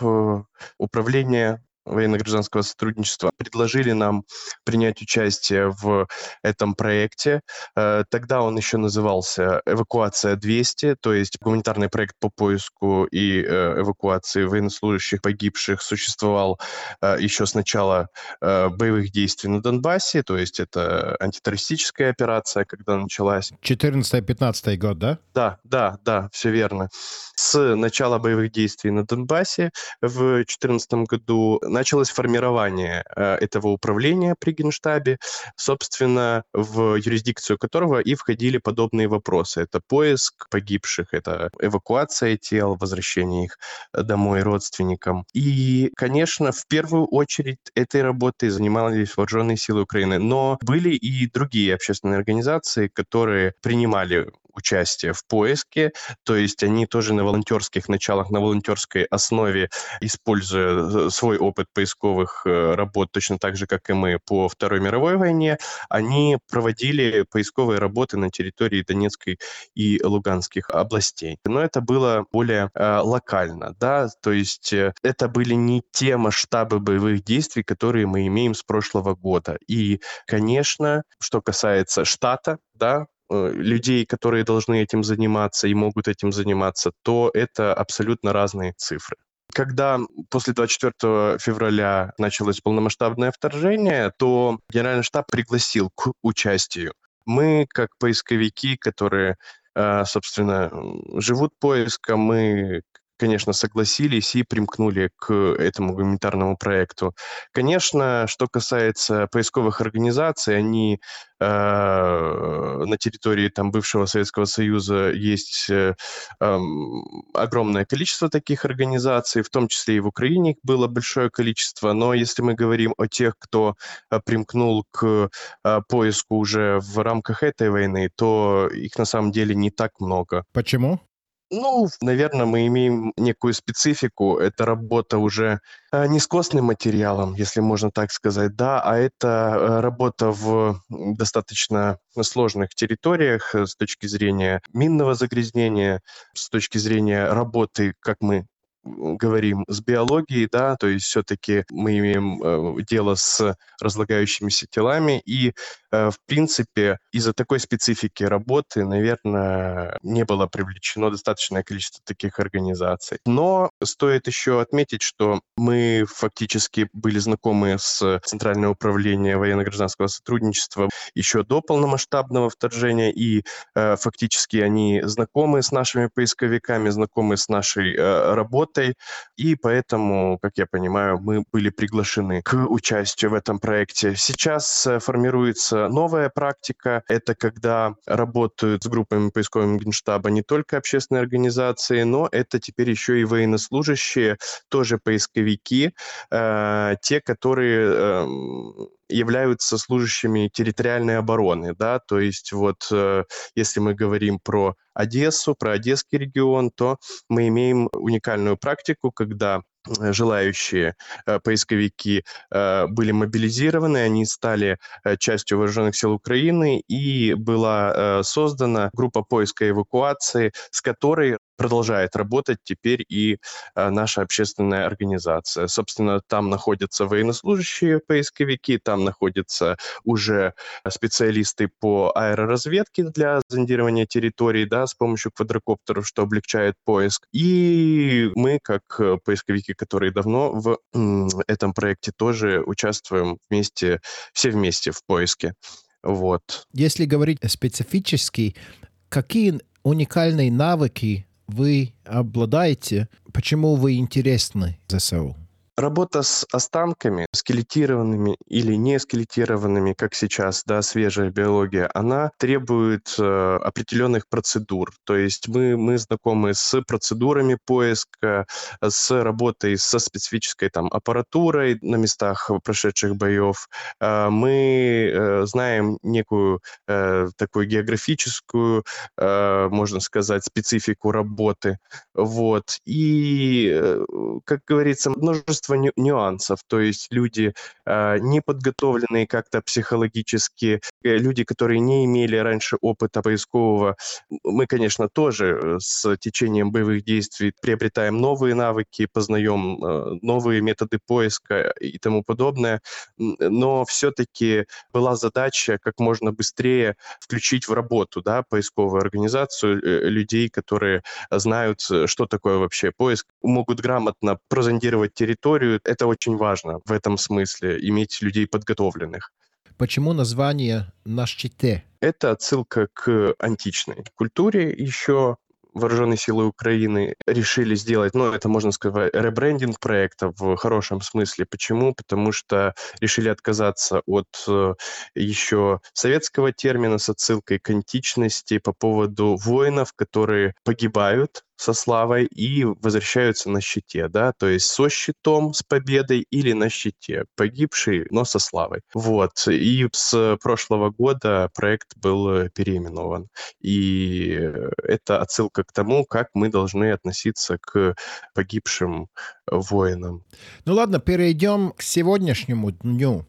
Управления военно-гражданского сотрудничества предложили нам принять участие в этом проекте. Э, тогда он еще назывался «Эвакуация 200», то есть гуманитарный проект по поиску и э, эвакуации военнослужащих погибших существовал э, еще с начала боевых действий на Донбассе, то есть это антитеррористическая операция, когда началась. 14-15 год, да? Да, да, да, все верно. С начала боевых действий на Донбассе в 2014 году началось формирование э, этого управления при Генштабе, собственно, в юрисдикцию которого и входили подобные вопросы. Это поиск погибших, это эвакуация тел, возвращение их домой родственникам. И, конечно, в первую очередь этой работой занимались вооруженные силы Украины, но были и другие общественные организации, которые принимали участие в поиске, то есть они тоже на волонтерских началах, на волонтерской основе, используя э, свой опыт поисковых э, работ, точно так же, как и мы по Второй мировой войне, они проводили поисковые работы на территории Донецкой и Луганских областей. Но это было более э, локально, да, то есть э, это были не те масштабы боевых действий, которые мы имеем с прошлого года. И, конечно, что касается штата, да, людей, которые должны этим заниматься и могут этим заниматься, то это абсолютно разные цифры. Когда после 24 февраля началось полномасштабное вторжение, то Генеральный штаб пригласил к участию. Мы, как поисковики, которые э, собственно, живут поиском, мы конечно, согласились и примкнули к этому гуманитарному проекту. Конечно, что касается поисковых организаций, они э, на территории там, бывшего Советского Союза есть э, э, огромное количество таких организаций, в том числе и в Украине их было большое количество, но если мы говорим о тех, кто э, примкнул к э, поиску уже в рамках этой войны, то их на самом деле не так много. Почему? Ну, наверное, мы имеем некую специфику. Это работа уже э, не с костным материалом, если можно так сказать, да, а это э, работа в достаточно сложных территориях э, с точки зрения минного загрязнения, с точки зрения работы, как мы говорим с биологией, да, то есть все-таки мы имеем э, дело с разлагающимися телами, и, э, в принципе, из-за такой специфики работы, наверное, не было привлечено достаточное количество таких организаций. Но стоит еще отметить, что мы фактически были знакомы с Центральным управлением военно-гражданского сотрудничества еще до полномасштабного вторжения, и э, фактически они знакомы с нашими поисковиками, знакомы с нашей э, работой, работой, и поэтому, как я понимаю, мы были приглашены к участию в этом проекте. Сейчас э, формируется новая практика. Это когда работают с группами поискового генштаба не только общественные организации, но это теперь еще и военнослужащие, тоже поисковики, э, те, которые э, являются служащими территориальной обороны, да, то есть вот э, если мы говорим про Одессу, про Одесский регион, то мы имеем уникальную практику, когда желающие э, поисковики э, были мобилизированы, они стали э, частью вооруженных сил Украины, и была э, создана группа поиска и эвакуации, с которой продолжает работать теперь и э, наша общественная организация. Собственно, там находятся военнослужащие, поисковики, там находятся уже специалисты по аэроразведке для зондирования территорий, да, с помощью квадрокоптеров, что облегчает поиск. И мы, как э, поисковики, которые давно в этом проекте тоже участвуем вместе, все вместе в поиске. Вот. Если говорить специфически, какие уникальные навыки вы обладаете, почему вы интересны ЗСУ? Работа с останками, скелетированными или не скелетированными, как сейчас, да, свежая биология, она требует э, определенных процедур. То есть мы, мы знакомы с процедурами поиска, с работой со специфической там аппаратурой на местах прошедших боев. Э, мы э, знаем некую э, такую географическую, э, можно сказать, специфику работы. Вот. И, э, как говорится, множество множество ню- нюансов. То есть люди э, неподготовленные как-то психологически, э, люди, которые не имели раньше опыта поискового. Мы, конечно, тоже э, с течением боевых действий приобретаем новые навыки, познаем э, новые методы поиска и тому подобное. Но все-таки была задача как можно быстрее включить в работу да, поисковую организацию э, людей, которые знают, что такое вообще поиск, могут грамотно прозондировать территорию, историю. Это очень важно в этом смысле, иметь людей подготовленных. Почему название «На щите»? Это отсылка к античной культуре еще вооруженные силы Украины решили сделать, ну, это можно сказать, ребрендинг проекта в хорошем смысле. Почему? Потому что решили отказаться от э, еще советского термина с отсылкой к античности по поводу воинов, которые погибают со славой и возвращаются на щите, да, то есть со щитом, с победой или на щите, погибший, но со славой. Вот, и с прошлого года проект был переименован. И это отсылка к тому, как мы должны относиться к погибшим воинам. Ну ладно, перейдем к сегодняшнему дню.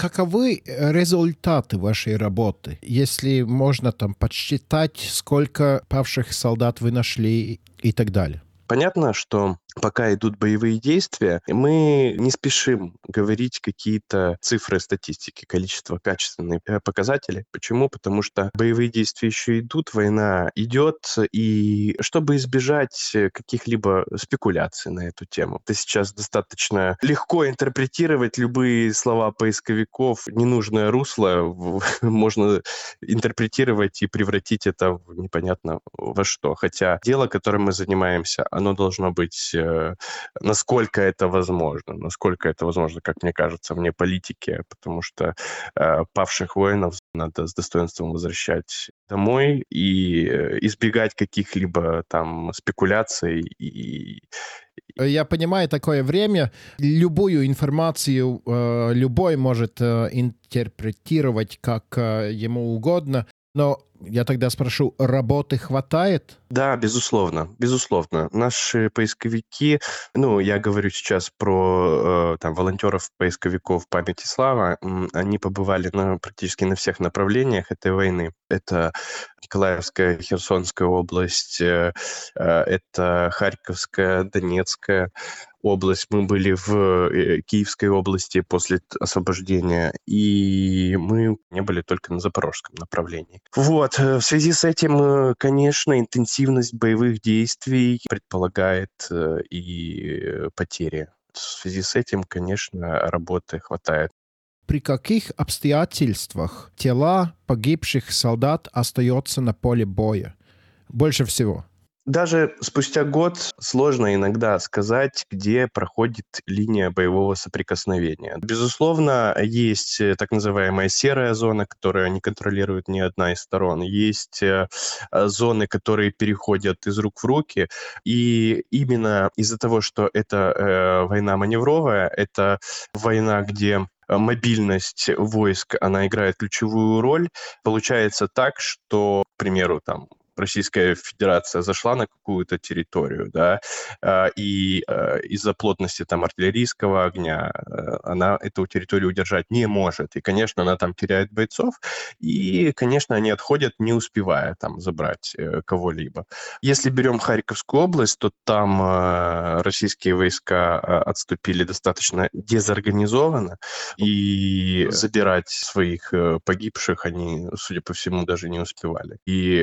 Каковы результаты вашей работы? Если можно там подсчитать, сколько павших солдат вы нашли и так далее. Понятно, что пока идут боевые действия, мы не спешим говорить какие-то цифры статистики, количество, качественные э, показатели. Почему? Потому что боевые действия еще идут, война идет, и чтобы избежать каких-либо спекуляций на эту тему, это сейчас достаточно легко интерпретировать любые слова поисковиков, ненужное русло можно интерпретировать и превратить это в непонятно во что. Хотя дело, которым мы занимаемся, оно должно быть Э, насколько это возможно, насколько это возможно, как мне кажется, вне политики, потому что э, павших воинов надо с достоинством возвращать домой и э, избегать каких-либо там спекуляций и я понимаю такое время, любую информацию э, любой может э, интерпретировать как э, ему угодно, но я тогда спрошу, работы хватает? Да, безусловно, безусловно. Наши поисковики, ну, я говорю сейчас про э, там волонтеров, поисковиков памяти слава, они побывали на, практически на всех направлениях этой войны. Это Николаевская, Херсонская область, э, э, это Харьковская, Донецкая, область, мы были в э, Киевской области после освобождения, и мы не были только на запорожском направлении. Вот, э, в связи с этим, э, конечно, интенсивность боевых действий предполагает и потери. В связи с этим, конечно, работы хватает. При каких обстоятельствах тела погибших солдат остаются на поле боя? Больше всего. Даже спустя год сложно иногда сказать, где проходит линия боевого соприкосновения. Безусловно, есть э, так называемая серая зона, которую не контролирует ни одна из сторон. Есть э, э, зоны, которые переходят из рук в руки. И именно из-за того, что это э, война маневровая, это война, где мобильность войск, она играет ключевую роль. Получается так, что, к примеру, там Российская Федерация зашла на какую-то территорию, да, а, и а, из-за плотности там артиллерийского огня э, она эту территорию удержать не может. И, конечно, она там теряет бойцов, и, конечно, они отходят, не успевая там забрать э, кого-либо. Если берем Харьковскую область, то там а, российские войска отступили достаточно дезорганизованно, и забирать своих э, погибших они, судя по всему, даже не успевали. И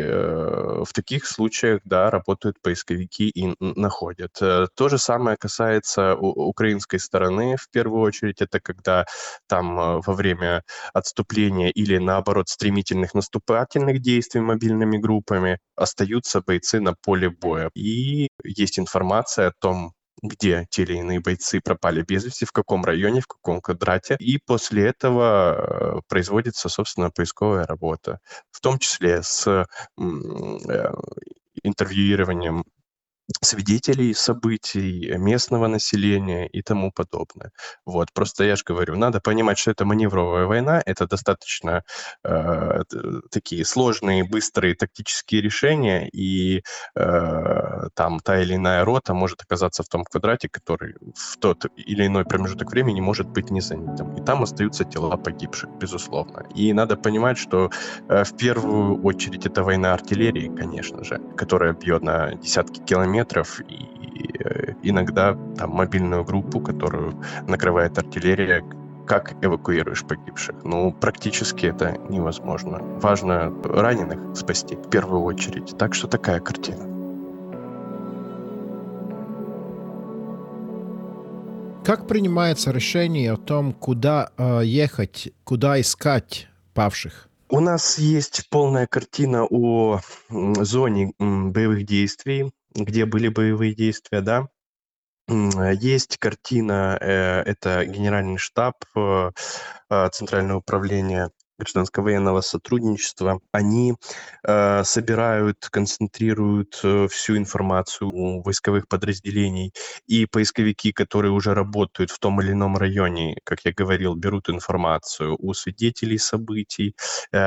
в таких случаях, да, работают поисковики и находят. Э, то же самое касается украинской стороны, в первую очередь, это когда там э, во время отступления или, наоборот, стремительных наступательных действий мобильными группами остаются бойцы на поле боя. И есть информация о том, где те или иные бойцы пропали без вести, в каком районе, в каком квадрате. И после этого производится, собственно, поисковая работа, в том числе с интервьюированием свидетелей событий, местного населения и тому подобное. Вот, просто я же говорю, надо понимать, что это маневровая война, это достаточно э, такие сложные, быстрые тактические решения, и э, там та или иная рота может оказаться в том квадрате, который в тот или иной промежуток времени может быть не занятым. И там остаются тела погибших, безусловно. И надо понимать, что э, в первую очередь это война артиллерии, конечно же, которая бьет на десятки километров метров и э, иногда там мобильную группу, которую накрывает артиллерия, как эвакуируешь погибших? Ну, практически это невозможно. Важно раненых спасти в первую очередь. Так что такая картина. Как принимается решение о том, куда э, ехать, куда искать павших? У нас есть полная картина о зоне боевых действий, где были боевые действия, да. Есть картина, э, это генеральный штаб, э, э, Гражданско-военного сотрудничества, они э, собирают, концентрируют э, всю информацию у войсковых подразделений, и поисковики, которые уже работают в том или ином районе, как я говорил, берут информацию у свидетелей событий, э,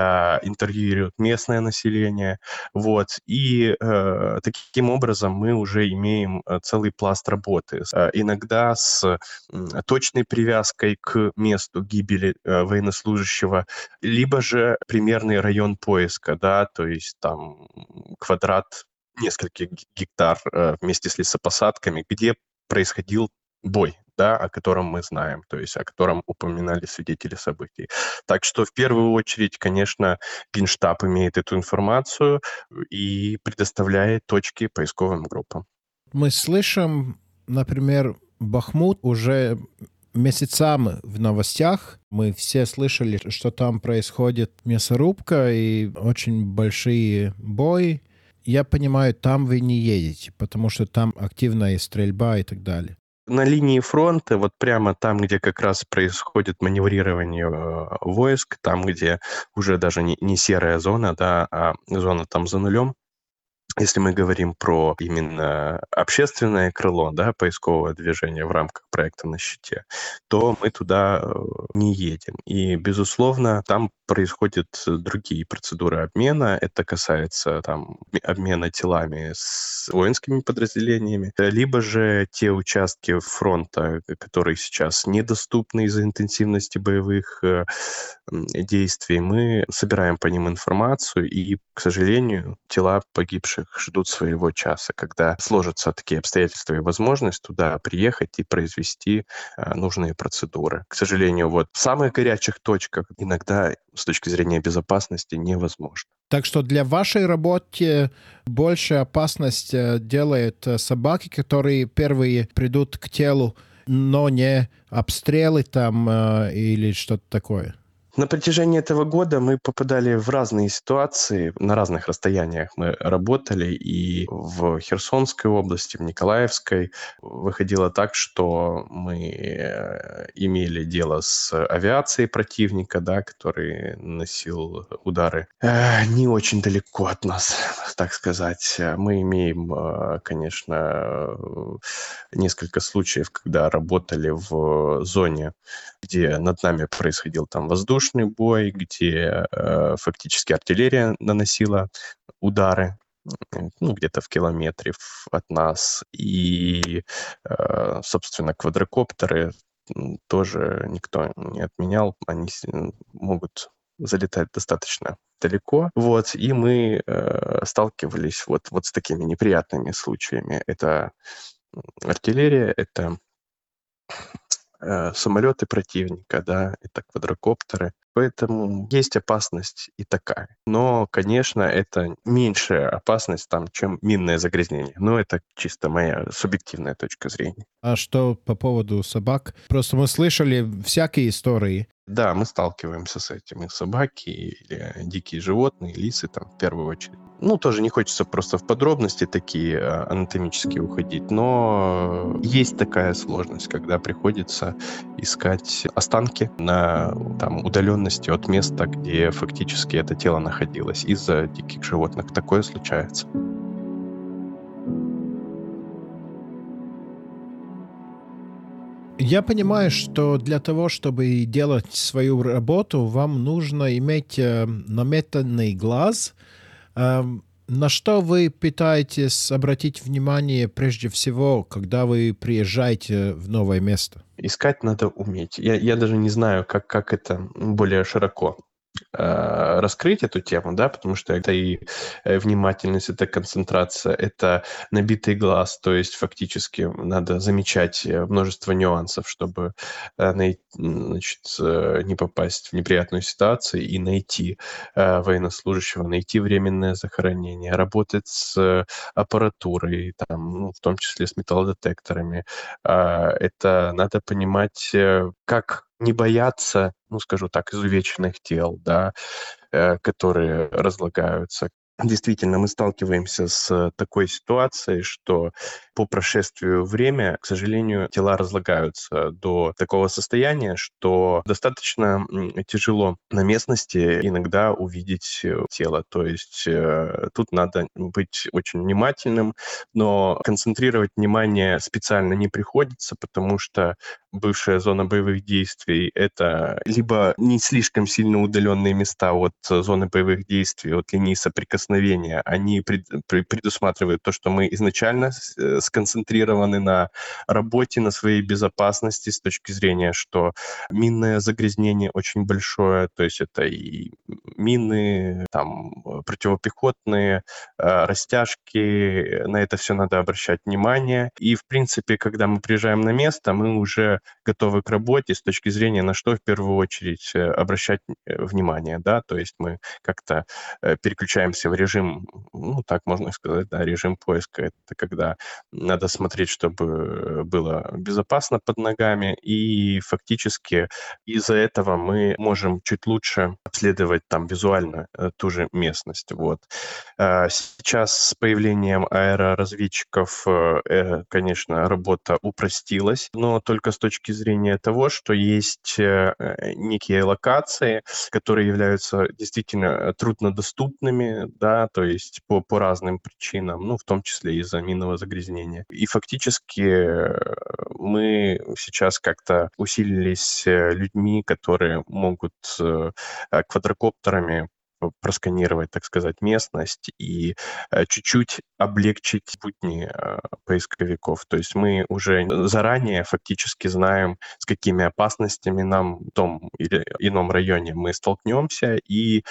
интервьюируют местное население, вот, и э, таким образом мы уже имеем э, целый пласт работы, э, иногда с э, точной привязкой к месту гибели э, военнослужащего, либо же примерный район поиска, да, то есть там квадрат нескольких гектар э, вместе с лесопосадками, где происходил бой, да, о котором мы знаем, то есть о котором упоминали свидетели событий. Так что в первую очередь, конечно, Генштаб имеет эту информацию и предоставляет точки поисковым группам. Мы слышим, например, Бахмут уже месяцами в новостях. Мы все слышали, что там происходит мясорубка и очень большие бои. Я понимаю, там вы не едете, потому что там активная стрельба и так далее. На линии фронта, вот прямо там, где как раз происходит маневрирование э, войск, там, где уже даже не, не серая зона, да, а зона там за нулем, если мы говорим про именно общественное крыло, да, поисковое движение в рамках проекта «На щите», то мы туда э, не едем. И, безусловно, там происходят другие процедуры обмена. Это касается там, обмена телами с воинскими подразделениями, либо же те участки фронта, которые сейчас недоступны из-за интенсивности боевых э, действий, мы собираем по ним информацию, и, к сожалению, тела погибших ждут своего часа, когда сложатся такие обстоятельства и возможность туда приехать и произвести а, нужные процедуры. К сожалению, вот в самых горячих точках иногда с точки зрения безопасности невозможно. Так что для вашей работы большая опасность э, делают э, собаки, которые первые придут к телу, но не обстрелы там э, или что-то такое. На протяжении этого года мы попадали в разные ситуации, на разных расстояниях мы работали, и в Херсонской области, в Николаевской выходило так, что мы э, имели дело с авиацией противника, да, который носил удары э, не очень далеко от нас, так сказать. Мы имеем, э, конечно, несколько случаев, когда работали в зоне, где над нами происходил там воздушный воздушный бой, где э, фактически артиллерия наносила удары ну, где-то в километре от нас. И, э, собственно, квадрокоптеры тоже никто не отменял. Они могут залетать достаточно далеко. Вот, и мы э, сталкивались вот, вот с такими неприятными случаями. Это артиллерия, это э, самолеты противника, да, это квадрокоптеры. Поэтому есть опасность и такая. Но, конечно, это меньшая опасность, там, чем минное загрязнение. Но это чисто моя субъективная точка зрения. А что по поводу собак? Просто мы слышали всякие истории. Да, мы сталкиваемся с этим. И собаки, или дикие животные, лисы там в первую очередь. Ну, тоже не хочется просто в подробности такие а, анатомические уходить, но есть такая сложность, когда приходится искать останки на там, удаленности от места, где фактически это тело находилось из-за диких животных. Такое случается. Я понимаю, что для того, чтобы делать свою работу, вам нужно иметь э, наметанный глаз. Э, на что вы пытаетесь обратить внимание прежде всего, когда вы приезжаете в новое место? Искать надо уметь. Я, я даже не знаю, как, как это более широко раскрыть эту тему, да, потому что это и э, внимательность, это концентрация, это набитый глаз, то есть фактически надо замечать э, множество нюансов, чтобы значит, не попасть в неприятную ситуацию и найти военнослужащего, найти временное захоронение, работать с аппаратурой, там, ну, в том числе с металлодетекторами. Это надо понимать, как не бояться, ну, скажу так, изувеченных тел, да, э, которые разлагаются, действительно мы сталкиваемся с такой ситуацией, что по прошествию времени, к сожалению, тела разлагаются до такого состояния, что достаточно тяжело на местности иногда увидеть э, тело. То есть э, тут надо быть очень внимательным, но концентрировать внимание специально не приходится, потому что бывшая зона боевых действий — это либо не слишком сильно удаленные места от зоны боевых действий, от линии соприкосновения. Они пред, предусматривают то, что мы изначально э, сконцентрированы на работе, на своей безопасности с точки зрения, что минное загрязнение очень большое, то есть это и мины, там, противопехотные, э, растяжки, на это все надо обращать внимание. И, в принципе, когда мы приезжаем на место, мы уже готовы к работе с точки зрения, на что в первую очередь э, обращать э, внимание, да, то есть мы как-то э, переключаемся в режим, ну, так можно сказать, да, режим поиска, это когда надо смотреть, чтобы было безопасно под ногами, и фактически из-за этого мы можем чуть лучше обследовать там визуально ту же местность, вот. А сейчас с появлением аэроразведчиков, конечно, работа упростилась, но только с точки зрения того, что есть э, некие локации, которые являются действительно труднодоступными, да, то есть по, по разным причинам, ну, в том числе из-за минного загрязнения. И фактически э, мы сейчас как-то усилились э, людьми, которые могут квадрокоптерами просканировать, так сказать, местность и э, чуть-чуть облегчить будни э, поисковиков. То есть мы уже заранее фактически знаем, с какими опасностями нам в том или ином районе мы столкнемся и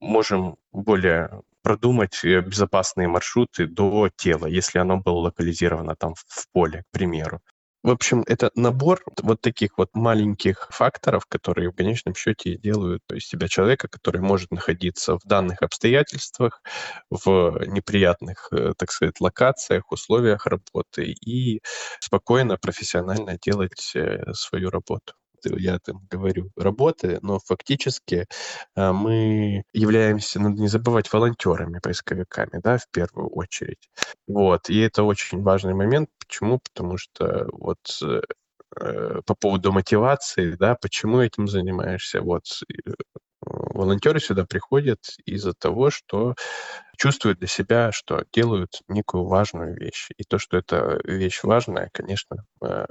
можем более продумать э, безопасные маршруты до тела, если оно было локализировано там в поле, к примеру. В общем, это набор вот таких вот маленьких факторов, которые в конечном счете делают из себя человека, который может находиться в данных обстоятельствах, в неприятных, э, так сказать, локациях, условиях работы и спокойно, профессионально делать э, свою работу я там говорю, работы, но фактически э, мы являемся, надо не забывать, волонтерами, поисковиками, да, в первую очередь. Вот, и это очень важный момент. Почему? Потому что вот э, по поводу мотивации, да, почему этим занимаешься, вот волонтеры сюда приходят из-за того, что чувствуют для себя, что делают некую важную вещь. И то, что эта вещь важная, конечно, э,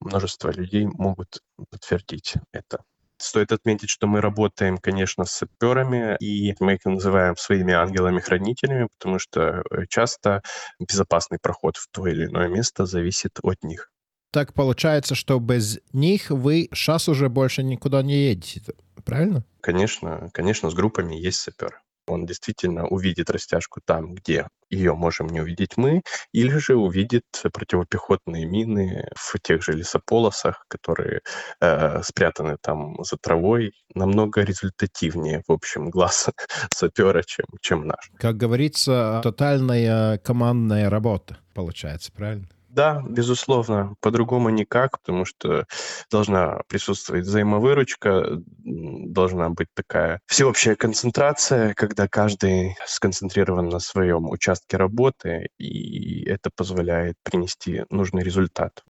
множество людей могут подтвердить это. Стоит отметить, что мы работаем, конечно, с саперами, и мы их называем своими ангелами-хранителями, потому что э, часто безопасный проход в то или иное место зависит от них. Так получается, что без них вы сейчас уже больше никуда не едете, правильно? Конечно, конечно, с группами есть сапер. Он действительно увидит растяжку там, где ее можем не увидеть мы, или же увидит противопехотные мины в тех же лесополосах, которые э, спрятаны там за травой, намного результативнее, в общем, глаз сапера, чем, чем наш. Как говорится, тотальная командная работа получается, правильно? Да, безусловно, по-другому никак, потому что должна присутствовать взаимовыручка, должна быть такая всеобщая концентрация, когда каждый сконцентрирован на своем участке работы, и это позволяет принести нужный результат.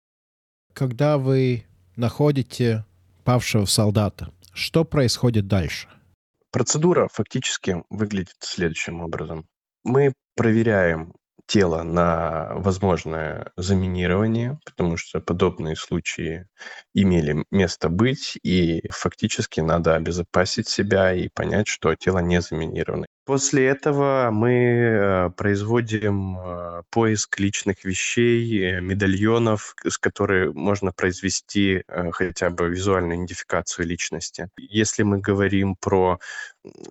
Когда вы находите павшего солдата, что происходит дальше? Процедура фактически выглядит следующим образом. Мы проверяем тело на возможное заминирование, потому что подобные случаи имели место быть, и фактически надо обезопасить себя и понять, что тело не заминировано. После этого мы э, производим э, поиск личных вещей, э, медальонов, с которых можно произвести хотя бы визуальную идентификацию личности. Если мы говорим про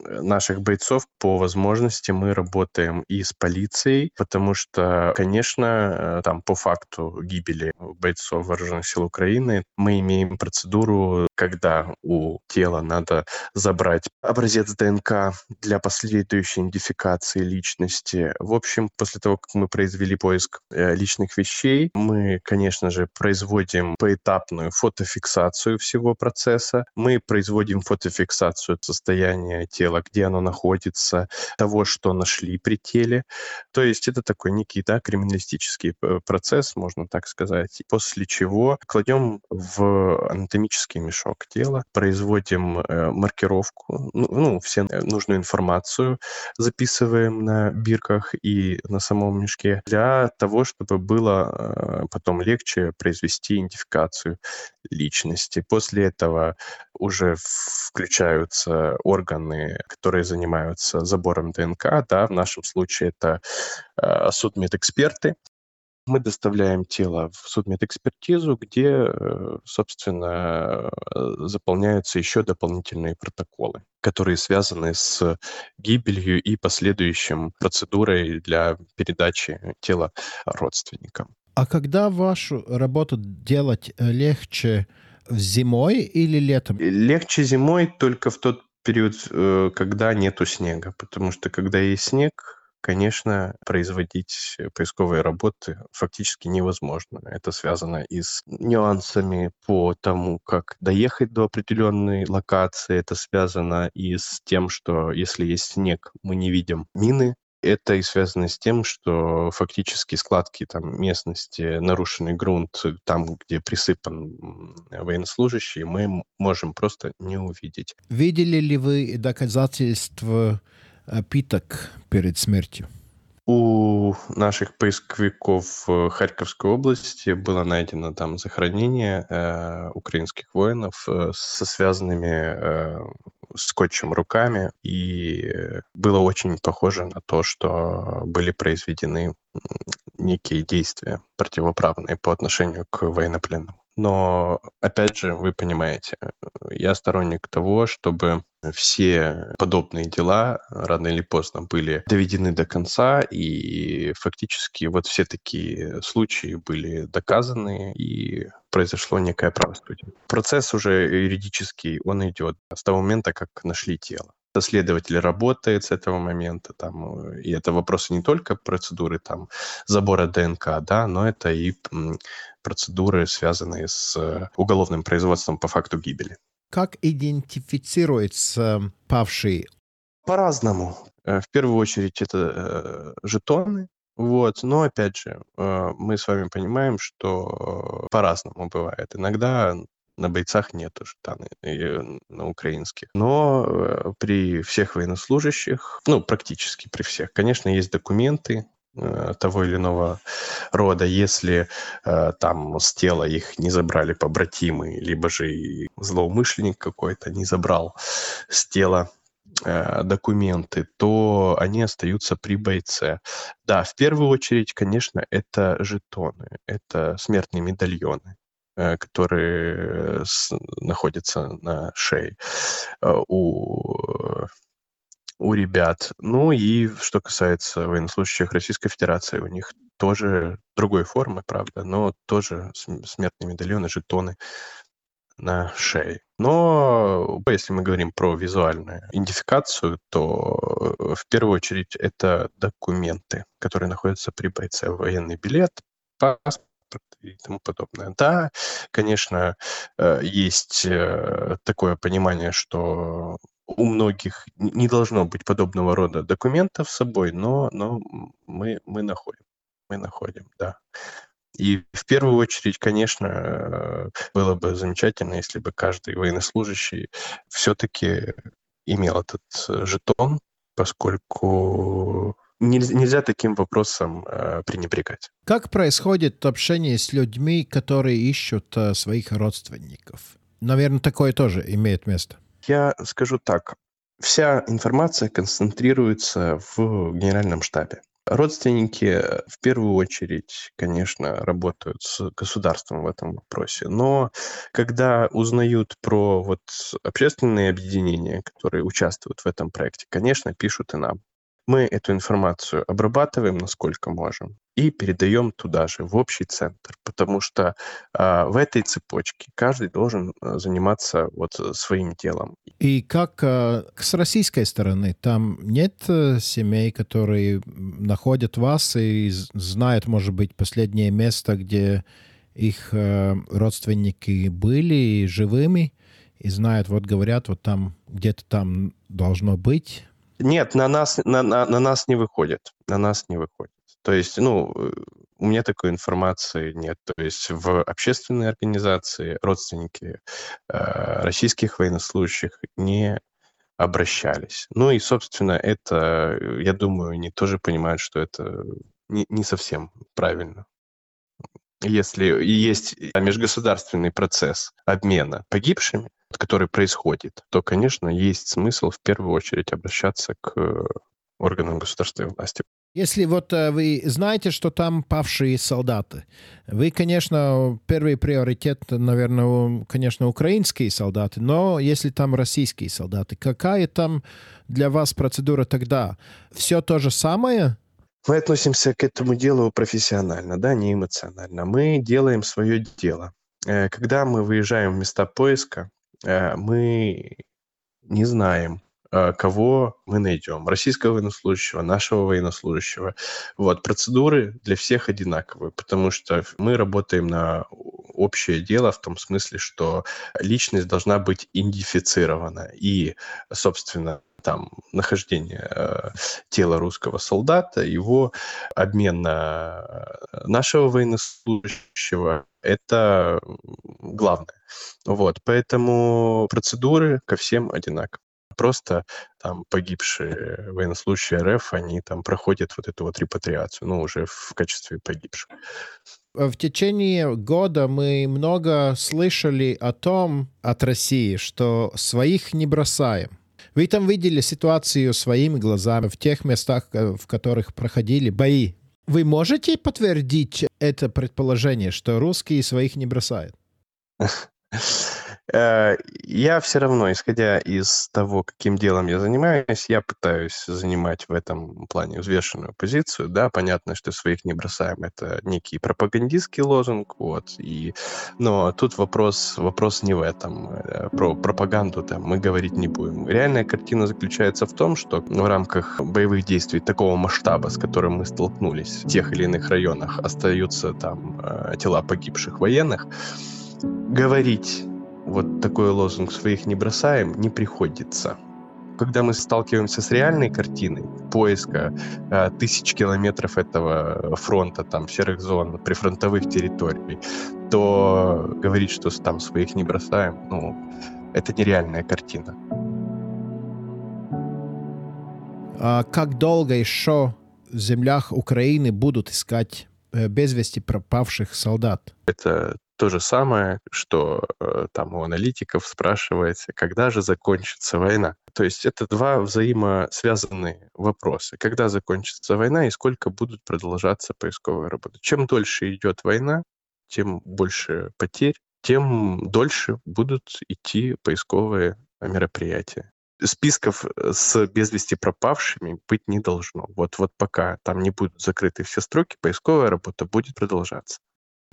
наших бойцов, по возможности мы работаем и с полицией, потому что, конечно, там по факту гибели бойцов вооруженных сил Украины мы имеем процедуру, когда у тела надо забрать образец ДНК для последующего последующей идентификации личности. В общем, после того, как мы произвели поиск э, личных вещей, мы, конечно же, производим поэтапную фотофиксацию всего процесса. Мы производим фотофиксацию состояния тела, где оно находится, того, что нашли при теле. То есть это такой некий да, криминалистический э, процесс, можно так сказать. После чего кладем в анатомический мешок тела, производим э, маркировку, ну, ну все нужную информацию, записываем на бирках и на самом мешке для того, чтобы было э, потом легче произвести идентификацию личности. После этого уже включаются органы, которые занимаются забором ДНК. Да, в нашем случае это э, судмедэксперты, мы доставляем тело в судмедэкспертизу, где, э, собственно, э, заполняются еще дополнительные протоколы, которые связаны с гибелью и последующим процедурой для передачи тела родственникам. А когда вашу работу делать э, легче зимой или летом? Легче зимой только в тот период, когда нету снега, потому что когда есть снег, конечно, производить поисковые работы фактически невозможно. Это связано и с нюансами по тому, как доехать до определенной локации. Это связано и с тем, что если есть снег, мы не видим мины, это и связано с тем, что фактически складки там местности, нарушенный грунт, там, где присыпан военнослужащий, мы можем просто не увидеть. Видели ли вы доказательства питок перед смертью? У наших поисковиков Харьковской области было найдено там захоронение э, украинских воинов э, со связанными э, скотчем руками, и было очень похоже на то, что были произведены некие действия противоправные по отношению к военнопленным. Но, опять же, вы понимаете, я сторонник того, чтобы все подобные дела рано или поздно были доведены до конца, и фактически вот все такие случаи были доказаны, и произошло некое правосудие. Процесс уже юридический, он идет с того момента, как нашли тело следователь работает с этого момента, там, и это вопросы не только процедуры там, забора ДНК, да, но это и процедуры, связанные с э, уголовным производством по факту гибели. Как идентифицируется павший? По-разному. Э, в первую очередь это э, жетоны, вот, но опять же, мы с вами понимаем, что по-разному бывает. Иногда на бойцах нету штаны на украинских. Но при всех военнослужащих, ну, практически при всех, конечно, есть документы, Э, того или иного рода, если э, там с тела их не забрали побратимы, либо же злоумышленник какой-то не забрал с тела э, документы, то они остаются при бойце. Да, в первую очередь, конечно, это жетоны, это смертные медальоны э, которые находятся на шее э, у у ребят. Ну и что касается военнослужащих Российской Федерации, у них тоже другой формы, правда, но тоже смертные медальоны, жетоны на шее. Но если мы говорим про визуальную идентификацию, то э, в первую очередь это документы, которые находятся при бойце. Военный билет, паспорт, и тому подобное. Да, конечно, э, есть э, такое понимание, что у многих не должно быть подобного рода документов с собой, но, но мы, мы находим. Мы находим, да. И в первую очередь, конечно, было бы замечательно, если бы каждый военнослужащий все-таки имел этот жетон, поскольку нельзя таким вопросом э, пренебрегать. Как происходит общение с людьми, которые ищут э, своих родственников? Наверное, такое тоже имеет место. Я скажу так. Вся информация концентрируется в генеральном штабе. Родственники в первую очередь, конечно, работают с государством в этом вопросе, но когда узнают про вот общественные объединения, которые участвуют в этом проекте, конечно, пишут и нам. Мы эту информацию обрабатываем насколько можем и передаем туда же, в общий центр, потому что э, в этой цепочке каждый должен а, заниматься вот своим делом. И как э, с российской стороны? Там нет э, семей, которые находят вас и знают, может быть, последнее место, где их э, родственники были живыми, и знают, вот говорят, вот там где-то там должно быть нет, на нас, на, на, на нас не выходит. На нас не выходит. То есть, ну, у меня такой информации нет. То есть в общественные организации родственники э, российских военнослужащих не обращались. Ну и, собственно, это, я думаю, они тоже понимают, что это не, не совсем правильно. Если есть межгосударственный процесс обмена погибшими, который происходит, то, конечно, есть смысл в первую очередь обращаться к органам государственной власти. Если вот э, вы знаете, что там павшие солдаты, вы, конечно, первый приоритет, наверное, конечно, украинские солдаты, но если там российские солдаты, какая там для вас процедура тогда? Все то же самое? Мы относимся к этому делу профессионально, да, не эмоционально. Мы делаем свое дело. Э, когда мы выезжаем в места поиска, Э, мы не знаем, э, кого мы найдем. Российского военнослужащего, нашего военнослужащего. Вот, процедуры для всех одинаковые, потому что мы работаем на общее дело в том смысле, что личность должна быть идентифицирована. И, собственно, там нахождение э, тела русского солдата, его обмен на нашего военнослужащего, это главное. Вот, поэтому процедуры ко всем одинаковые. Просто там погибшие военнослужащие РФ, они там проходят вот эту вот репатриацию, ну, уже в качестве погибших. В течение года мы много слышали о том от России, что своих не бросаем. Вы там видели ситуацию своими глазами в тех местах, э, в которых проходили бои. Вы можете подтвердить это предположение, что русские своих не бросают? Э, я все равно, исходя из того, каким делом я занимаюсь, я пытаюсь занимать в этом плане взвешенную позицию. Да, понятно, что своих не бросаем. Это некий пропагандистский лозунг, вот. И, но тут вопрос, вопрос не в этом. Э, про пропаганду там мы говорить не будем. Реальная картина заключается в том, что в рамках боевых действий такого масштаба, с которым мы столкнулись в тех или иных районах, остаются там э, тела погибших военных, говорить вот такой лозунг «своих не бросаем» не приходится. Когда мы сталкиваемся с реальной картиной поиска э, тысяч километров этого фронта, там, серых зон, прифронтовых территорий, то говорить, что там своих не бросаем, ну, это нереальная картина. А как долго еще в землях Украины будут искать э, без вести пропавших солдат? Это то же самое, что э, там у аналитиков спрашивается, когда же закончится война. То есть это два взаимосвязанные вопросы. Когда закончится война и сколько будут продолжаться поисковые работы. Чем дольше идет война, тем больше потерь, тем дольше будут идти поисковые мероприятия. Списков э, с без вести пропавшими быть не должно. Вот, вот пока там не будут закрыты все строки, поисковая работа будет продолжаться.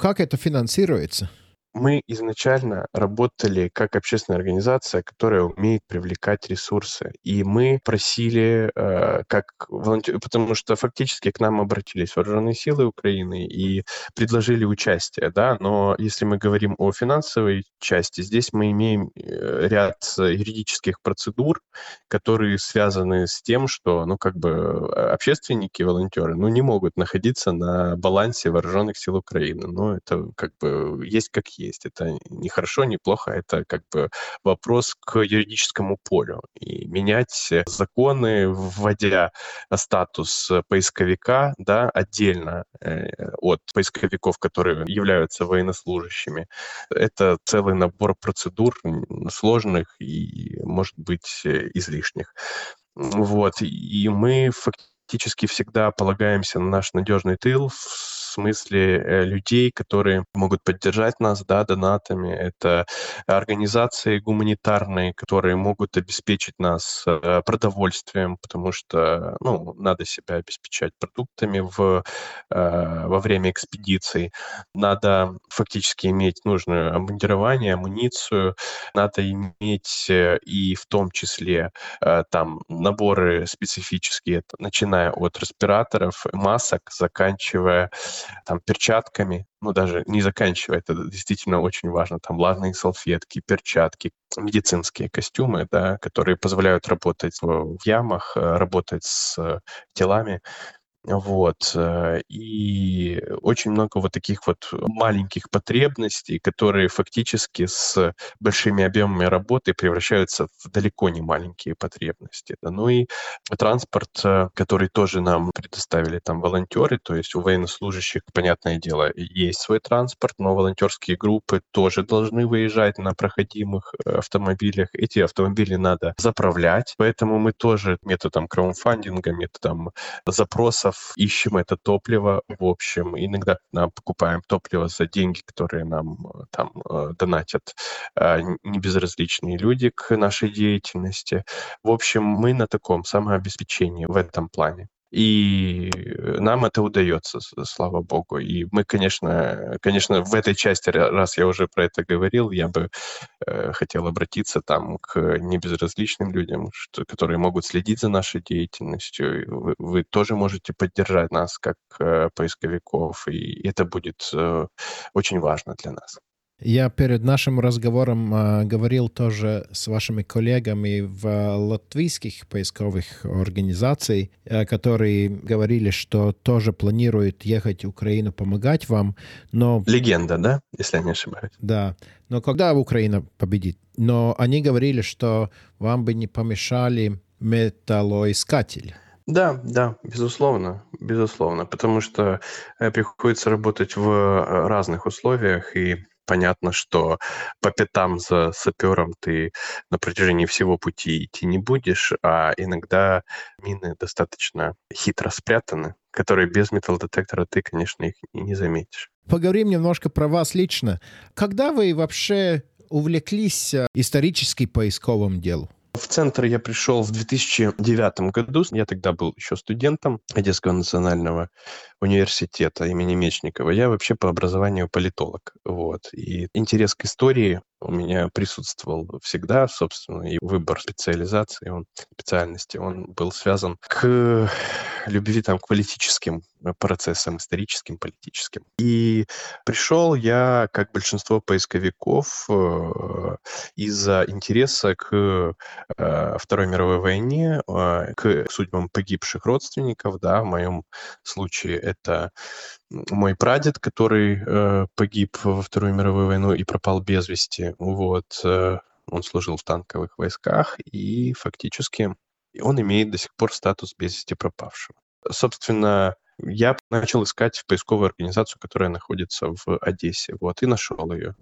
Как это финансируется? Мы изначально работали как общественная организация, которая умеет привлекать ресурсы. И мы просили, э, как волонтер, потому что фактически к нам обратились вооруженные силы Украины и предложили участие, да, но если мы говорим о финансовой части, здесь мы имеем э, ряд юридических процедур, которые связаны с тем, что, ну, как бы э, общественники, волонтеры, ну, не могут находиться на балансе вооруженных сил Украины. Ну, это как бы есть как есть. Это не хорошо, не плохо, это как бы вопрос к юридическому полю. И менять законы, вводя статус поисковика, да, отдельно э, от поисковиков, которые являются военнослужащими, это целый набор процедур сложных и, может быть, излишних. Вот. И мы фактически всегда полагаемся на наш надежный тыл смысле э, людей, которые могут поддержать нас, да, донатами. Это организации гуманитарные, которые могут обеспечить нас э, продовольствием, потому что, ну, надо себя обеспечать продуктами в, э, во время экспедиций. Надо фактически иметь нужное обмундирование, амуницию. Надо иметь и в том числе там наборы специфические, начиная от респираторов, масок, заканчивая там перчатками, ну, даже не заканчивая, это действительно очень важно, там влажные салфетки, перчатки, медицинские костюмы, да, которые позволяют работать в, ямах, э, работать с телами, вот. Э, и очень много вот таких вот маленьких потребностей, которые фактически с большими объемами работы превращаются в далеко не маленькие потребности. Ну и транспорт, э, который тоже нам предоставили там волонтеры, то есть у военнослужащих, понятное дело, есть свой транспорт, но волонтерские группы тоже должны выезжать на проходимых э, автомобилях. Эти автомобили надо заправлять, поэтому мы тоже методом краудфандинга, методом запроса ресурсов, ищем это топливо, в общем, иногда нам покупаем топливо за деньги, которые нам э, там э, донатят э, небезразличные люди к нашей деятельности. В общем, мы на таком самообеспечении в этом плане. И нам это удается, слава богу. И мы, конечно, конечно, в этой части, раз я уже про это говорил, я бы э, хотел обратиться там к небезразличным людям, что, которые могут следить за нашей деятельностью. Вы, вы тоже можете поддержать нас как э, поисковиков, и это будет э, очень важно для нас. Я перед нашим разговором э, говорил тоже с вашими коллегами в латвийских поисковых организациях, э, которые говорили, что тоже планируют ехать в Украину помогать вам, но... Легенда, да, если я не ошибаюсь? Да, но когда Украина победит? Но они говорили, что вам бы не помешали металлоискатели. Да, да, безусловно, безусловно, потому что э, приходится работать в э, разных условиях, и понятно, что по пятам за сапером ты на протяжении всего пути идти не будешь, а иногда мины достаточно хитро спрятаны, которые без металлодетектора ты, конечно, их не заметишь. Поговорим немножко про вас лично. Когда вы вообще увлеклись э, исторически поисковым делом? В центр я пришел в 2009 году. Я тогда был еще студентом Одесского национального университета имени Мечникова. Я вообще по образованию политолог. Вот. И интерес к истории у меня присутствовал всегда, собственно, и выбор специализации, он, специальности, он был связан к любви там, к политическим процессам, историческим, политическим. И пришел я, как большинство поисковиков, э, из-за интереса к э, Второй мировой войне, э, к судьбам погибших родственников, да, в моем случае это мой прадед, который э, погиб во Вторую мировую войну и пропал без вести. Вот, э, он служил в танковых войсках, и фактически он имеет до сих пор статус без вести пропавшего. Собственно, я начал искать поисковую организацию, которая находится в Одессе, вот, и нашел ее.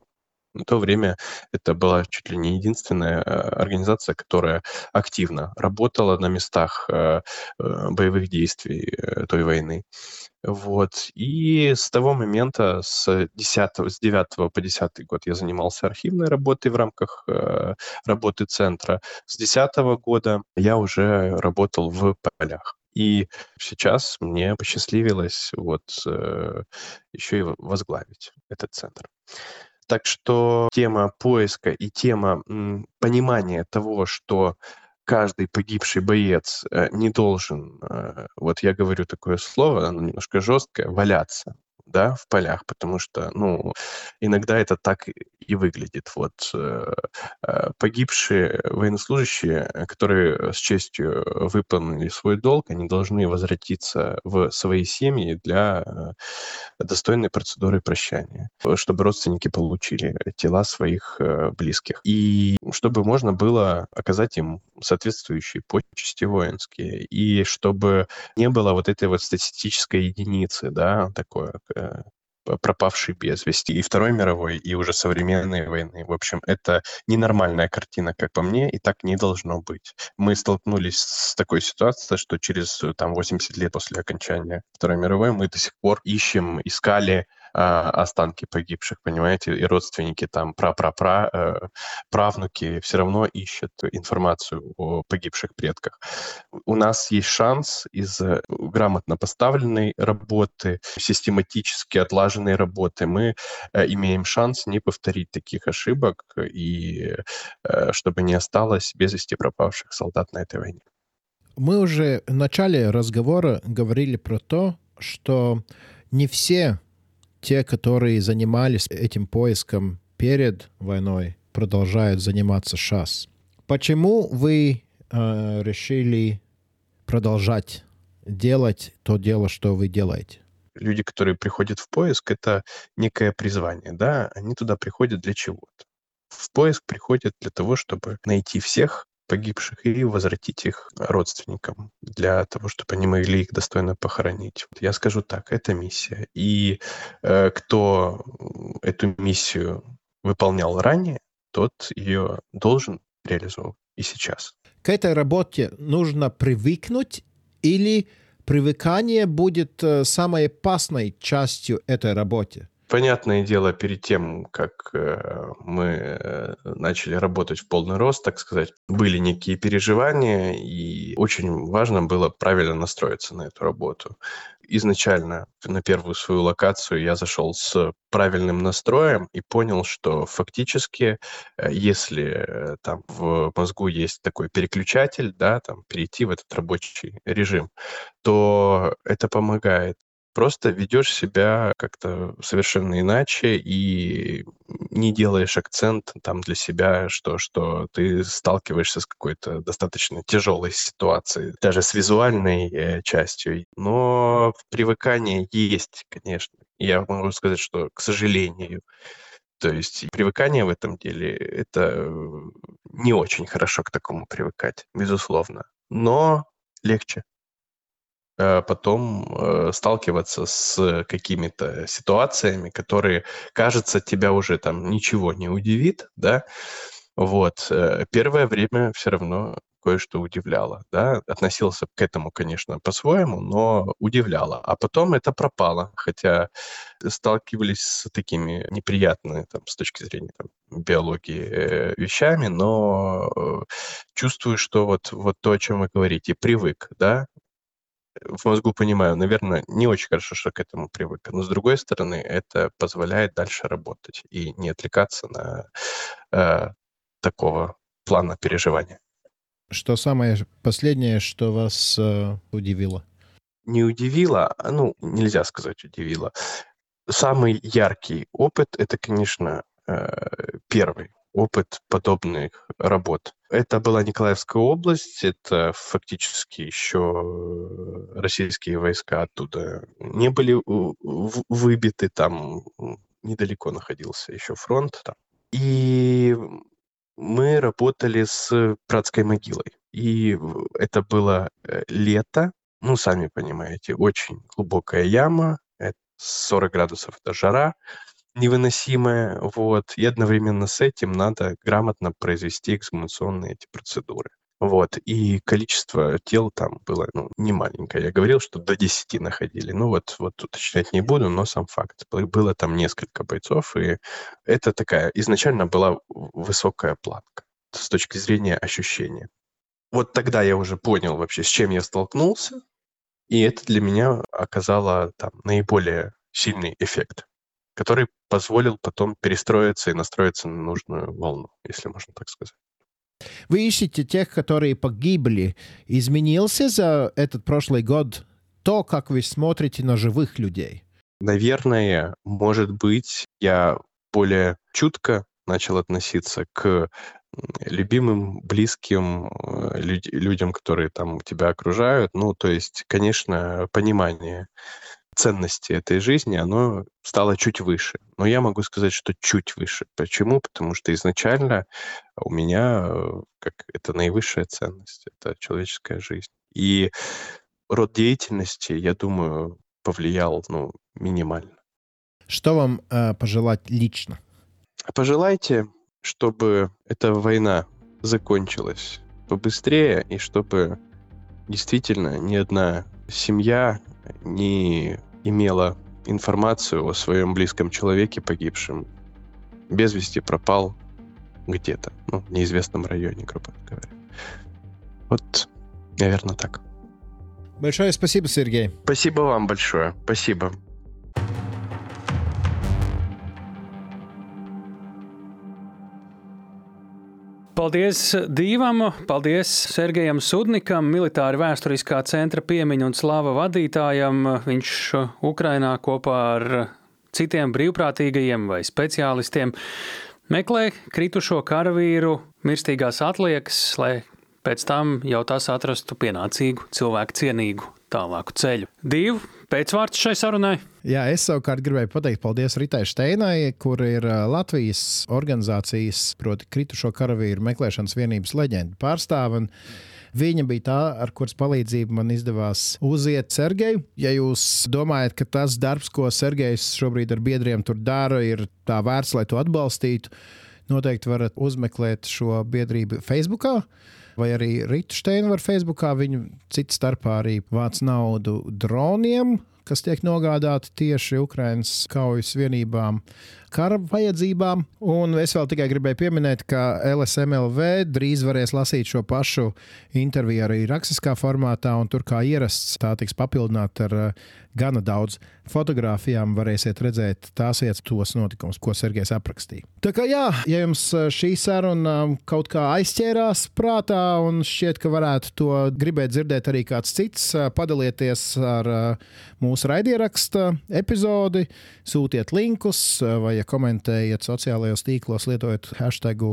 На то время это была чуть ли не единственная э, организация, которая активно работала на местах э, э, боевых действий той войны. Вот. И с того момента, с 10, с 9 по 10 год я занимался архивной работой в рамках э, работы центра. С 10 года я уже работал в полях. И сейчас мне посчастливилось вот э, еще и возглавить этот центр. Так что тема поиска и тема понимания того, что каждый погибший боец э, не должен, э, вот я говорю такое слово, оно немножко жесткое, валяться да, в полях, потому что, ну, иногда это так и выглядит. Вот э, э, погибшие военнослужащие, которые с честью выполнили свой долг, они должны возвратиться в свои семьи для э, достойной процедуры прощания, чтобы родственники получили тела своих близких. И чтобы можно было оказать им соответствующие почести воинские, и чтобы не было вот этой вот статистической единицы, да, такое, Э, пропавший без вести и Второй мировой, и уже современной войны. В общем, это ненормальная картина, как по мне, и так не должно быть. Мы столкнулись с такой ситуацией, что через там, 80 лет после окончания Второй мировой мы до сих пор ищем, искали останки погибших, понимаете, и родственники там, пра-пра-пра, э, правнуки все равно ищут информацию о погибших предках. У нас есть шанс из э, грамотно поставленной работы, систематически отлаженной работы, мы э, имеем шанс не повторить таких ошибок и чтобы не осталось без вести пропавших солдат на этой войне. Мы уже в начале разговора говорили про то, что не все те, которые занимались этим поиском перед войной, продолжают заниматься сейчас. Почему вы э, решили продолжать делать то дело, что вы делаете? Люди, которые приходят в поиск, это некое призвание, да, они туда приходят для чего-то. В поиск приходят для того, чтобы найти всех, погибших и возвратить их родственникам для того, чтобы они могли их достойно похоронить. Я скажу так, это миссия. И э, кто эту миссию выполнял ранее, тот ее должен реализовывать и сейчас. К этой работе нужно привыкнуть или привыкание будет э, самой опасной частью этой работы? Понятное дело, перед тем, как э, мы э, начали работать в полный рост, так сказать, были некие переживания, и очень важно было правильно настроиться на эту работу. Изначально на первую свою локацию я зашел с правильным настроем и понял, что фактически, э, если там в мозгу есть такой переключатель, да, там перейти в этот рабочий режим, то это помогает просто ведешь себя как-то совершенно иначе и не делаешь акцент там для себя, что, что ты сталкиваешься с какой-то достаточно тяжелой ситуацией, даже с визуальной э, частью. Но привыкание есть, конечно. Я могу сказать, что, к сожалению, то есть привыкание в этом деле — это не очень хорошо к такому привыкать, безусловно. Но легче. Э, потом э, сталкиваться с какими-то ситуациями, которые, кажется, тебя уже там ничего не удивит, да, вот. Э, первое время все равно кое-что удивляло, да, относился к этому, конечно, по-своему, но удивляло. А потом это пропало, хотя сталкивались с такими неприятными, там, с точки зрения там, биологии, вещами, но чувствую, что вот, вот то, о чем вы говорите, привык, да, в мозгу понимаю, наверное, не очень хорошо, что к этому привык. Но с другой стороны, это позволяет дальше работать и не отвлекаться на э, такого плана переживания. Что самое последнее, что вас э, удивило? Не удивило, а, ну, нельзя сказать удивило. Самый яркий опыт это, конечно, э, первый опыт подобных работ. Это была Николаевская область, это фактически еще э, российские войска оттуда не были выбиты, там недалеко находился еще фронт. Там. И мы работали с братской могилой. И это было э, лето, ну, сами понимаете, очень глубокая яма, 40 градусов это жара, невыносимое, вот, и одновременно с этим надо грамотно произвести эксгумационные эти процедуры. Вот, и количество тел там было, ну, не маленькое. Я говорил, что до 10 находили. Ну, вот, вот уточнять не буду, но сам факт. Было там несколько бойцов, и это такая, изначально была высокая планка с точки зрения ощущения. Вот тогда я уже понял вообще, с чем я столкнулся, и это для меня оказало там наиболее сильный эффект который позволил потом перестроиться и настроиться на нужную волну, если можно так сказать. Вы ищете тех, которые погибли. Изменился за этот прошлый год то, как вы смотрите на живых людей? Наверное, может быть, я более чутко начал относиться к любимым, близким э, люд- людям, которые там тебя окружают. Ну, то есть, конечно, понимание ценности этой жизни, оно стало чуть выше. Но я могу сказать, что чуть выше. Почему? Потому что изначально у меня э, как это наивысшая ценность, это человеческая жизнь. И род деятельности, я думаю, повлиял ну, минимально. Что вам э, пожелать лично? Пожелайте, чтобы эта война закончилась побыстрее и чтобы действительно ни одна семья не имела информацию о своем близком человеке погибшем. Без вести пропал где-то, ну, в неизвестном районе, грубо говоря. Вот, наверное, так. Большое спасибо, Сергей. Спасибо вам большое. Спасибо. Paldies Dīvam, paldies Sergejam Sudnikam, militāri vēsturiskā centra piemiņu un slāva vadītājam. Viņš Ukrainā kopā ar citiem brīvprātīgajiem vai speciālistiem meklē kritušo karavīru mirstīgās atliekas, lai pēc tam jau tas atrastu pienācīgu, cilvēku cienīgu tālāku ceļu. Divu pēcvārds šai sarunai. Jā, es savukārt gribēju pateikt paldies Ritai Steinai, kur ir Latvijas organizācijas, proti, kritušo karavīru meklēšanas vienības leģenda pārstāve. Viņa bija tā, ar kuras palīdzību man izdevās uziet Sergeju. Ja jūs domājat, ka tas darbs, ko Sergejs šobrīd ar biedriem tur dara, ir tā vērts, lai to atbalstītu, noteikti varat uzmeklēt šo biedrību Facebook vai arī Rītu Steinu var Facebookā. Viņu citu starpā arī vāc naudu droniem, kas tiek nogādāti tieši Ukraiņas kaujas vienībām kara vajadzībām. Un es vēl tikai gribēju pieminēt, ka LSMLV drīz varēs lasīt šo pašu interviju arī rakstiskā formātā, un tur kā ierasts tā tiks papildināta ar uh, gana daudz fotografijām. Varēsiet redzēt tās vietas, tos notikumus, ko Sergejs aprakstīja. Tā kā jā, ja jums uh, šī saruna um, kaut kā aizķērās prātā un šķiet, ka varētu to gribēt dzirdēt arī kāds cits, uh, padalieties ar mūsu raidieraksta epizodi, sūtiet linkus vai ja komentējiet sociālajos tīklos, lietojot hashtag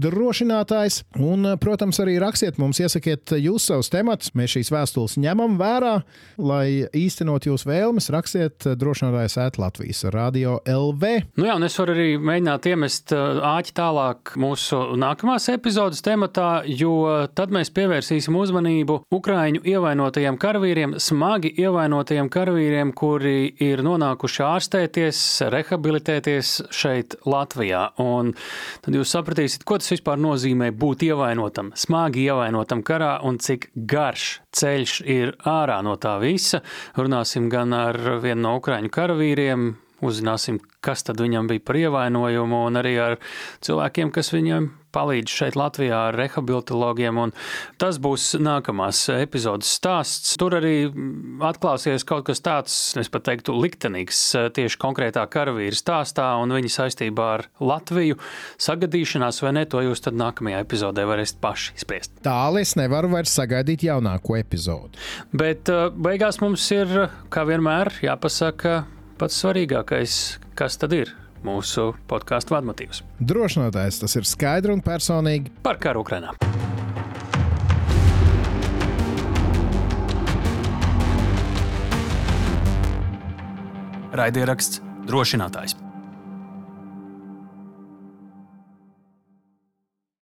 drošinātājs. Un, protams, arī rakstiet mums, iesakiet jūs savus tematus. Mēs šīs vēstules ņemam vērā, lai īstenot jūsu vēlmes. Rakstiet drošinātājs ēt Latvijas radio LV. Nu jā, un es varu arī mēģināt iemest āķi tālāk mūsu nākamās epizodes tematā, jo tad mēs pievērsīsim uzmanību Ukraiņu ievainotajiem karavīriem, smagi ievainotajiem karavīriem, kuri ir nonākuši ārstēties, rehabilitēties šeit, Latvijā. Un tad jūs sapratīsiet, ko tas vispār nozīmē būt ievainotam, smagi ievainotam karā un cik garš ceļš ir ārā no tā visa. Runāsim gan ar vienu no ukraiņu karavīriem, uzzināsim, kas tad viņam bija par ievainojumu, un arī ar cilvēkiem, kas viņam palīdz šeit Latvijā ar rehabilitologiem. Tas būs nākamās epizodes stāsts. Tur arī atklāsies kaut kas tāds, es pat teiktu, liktenīgs tieši konkrētā karavīra stāstā un viņa saistībā ar Latviju. Sagadīšanās vai ne, to jūs tad nākamajā epizodē varēsiet paši spriest. Tālu es nevaru vairs sagaidīt jaunāko epizodu. Bet beigās mums ir, kā vienmēr, jāpasaka pats svarīgākais, kas tad ir mūsu podkāstu vadmotīvs. Drošinātājs tas ir skaidri un personīgi par karu Ukrainā. Raidieraksts drošinātājs.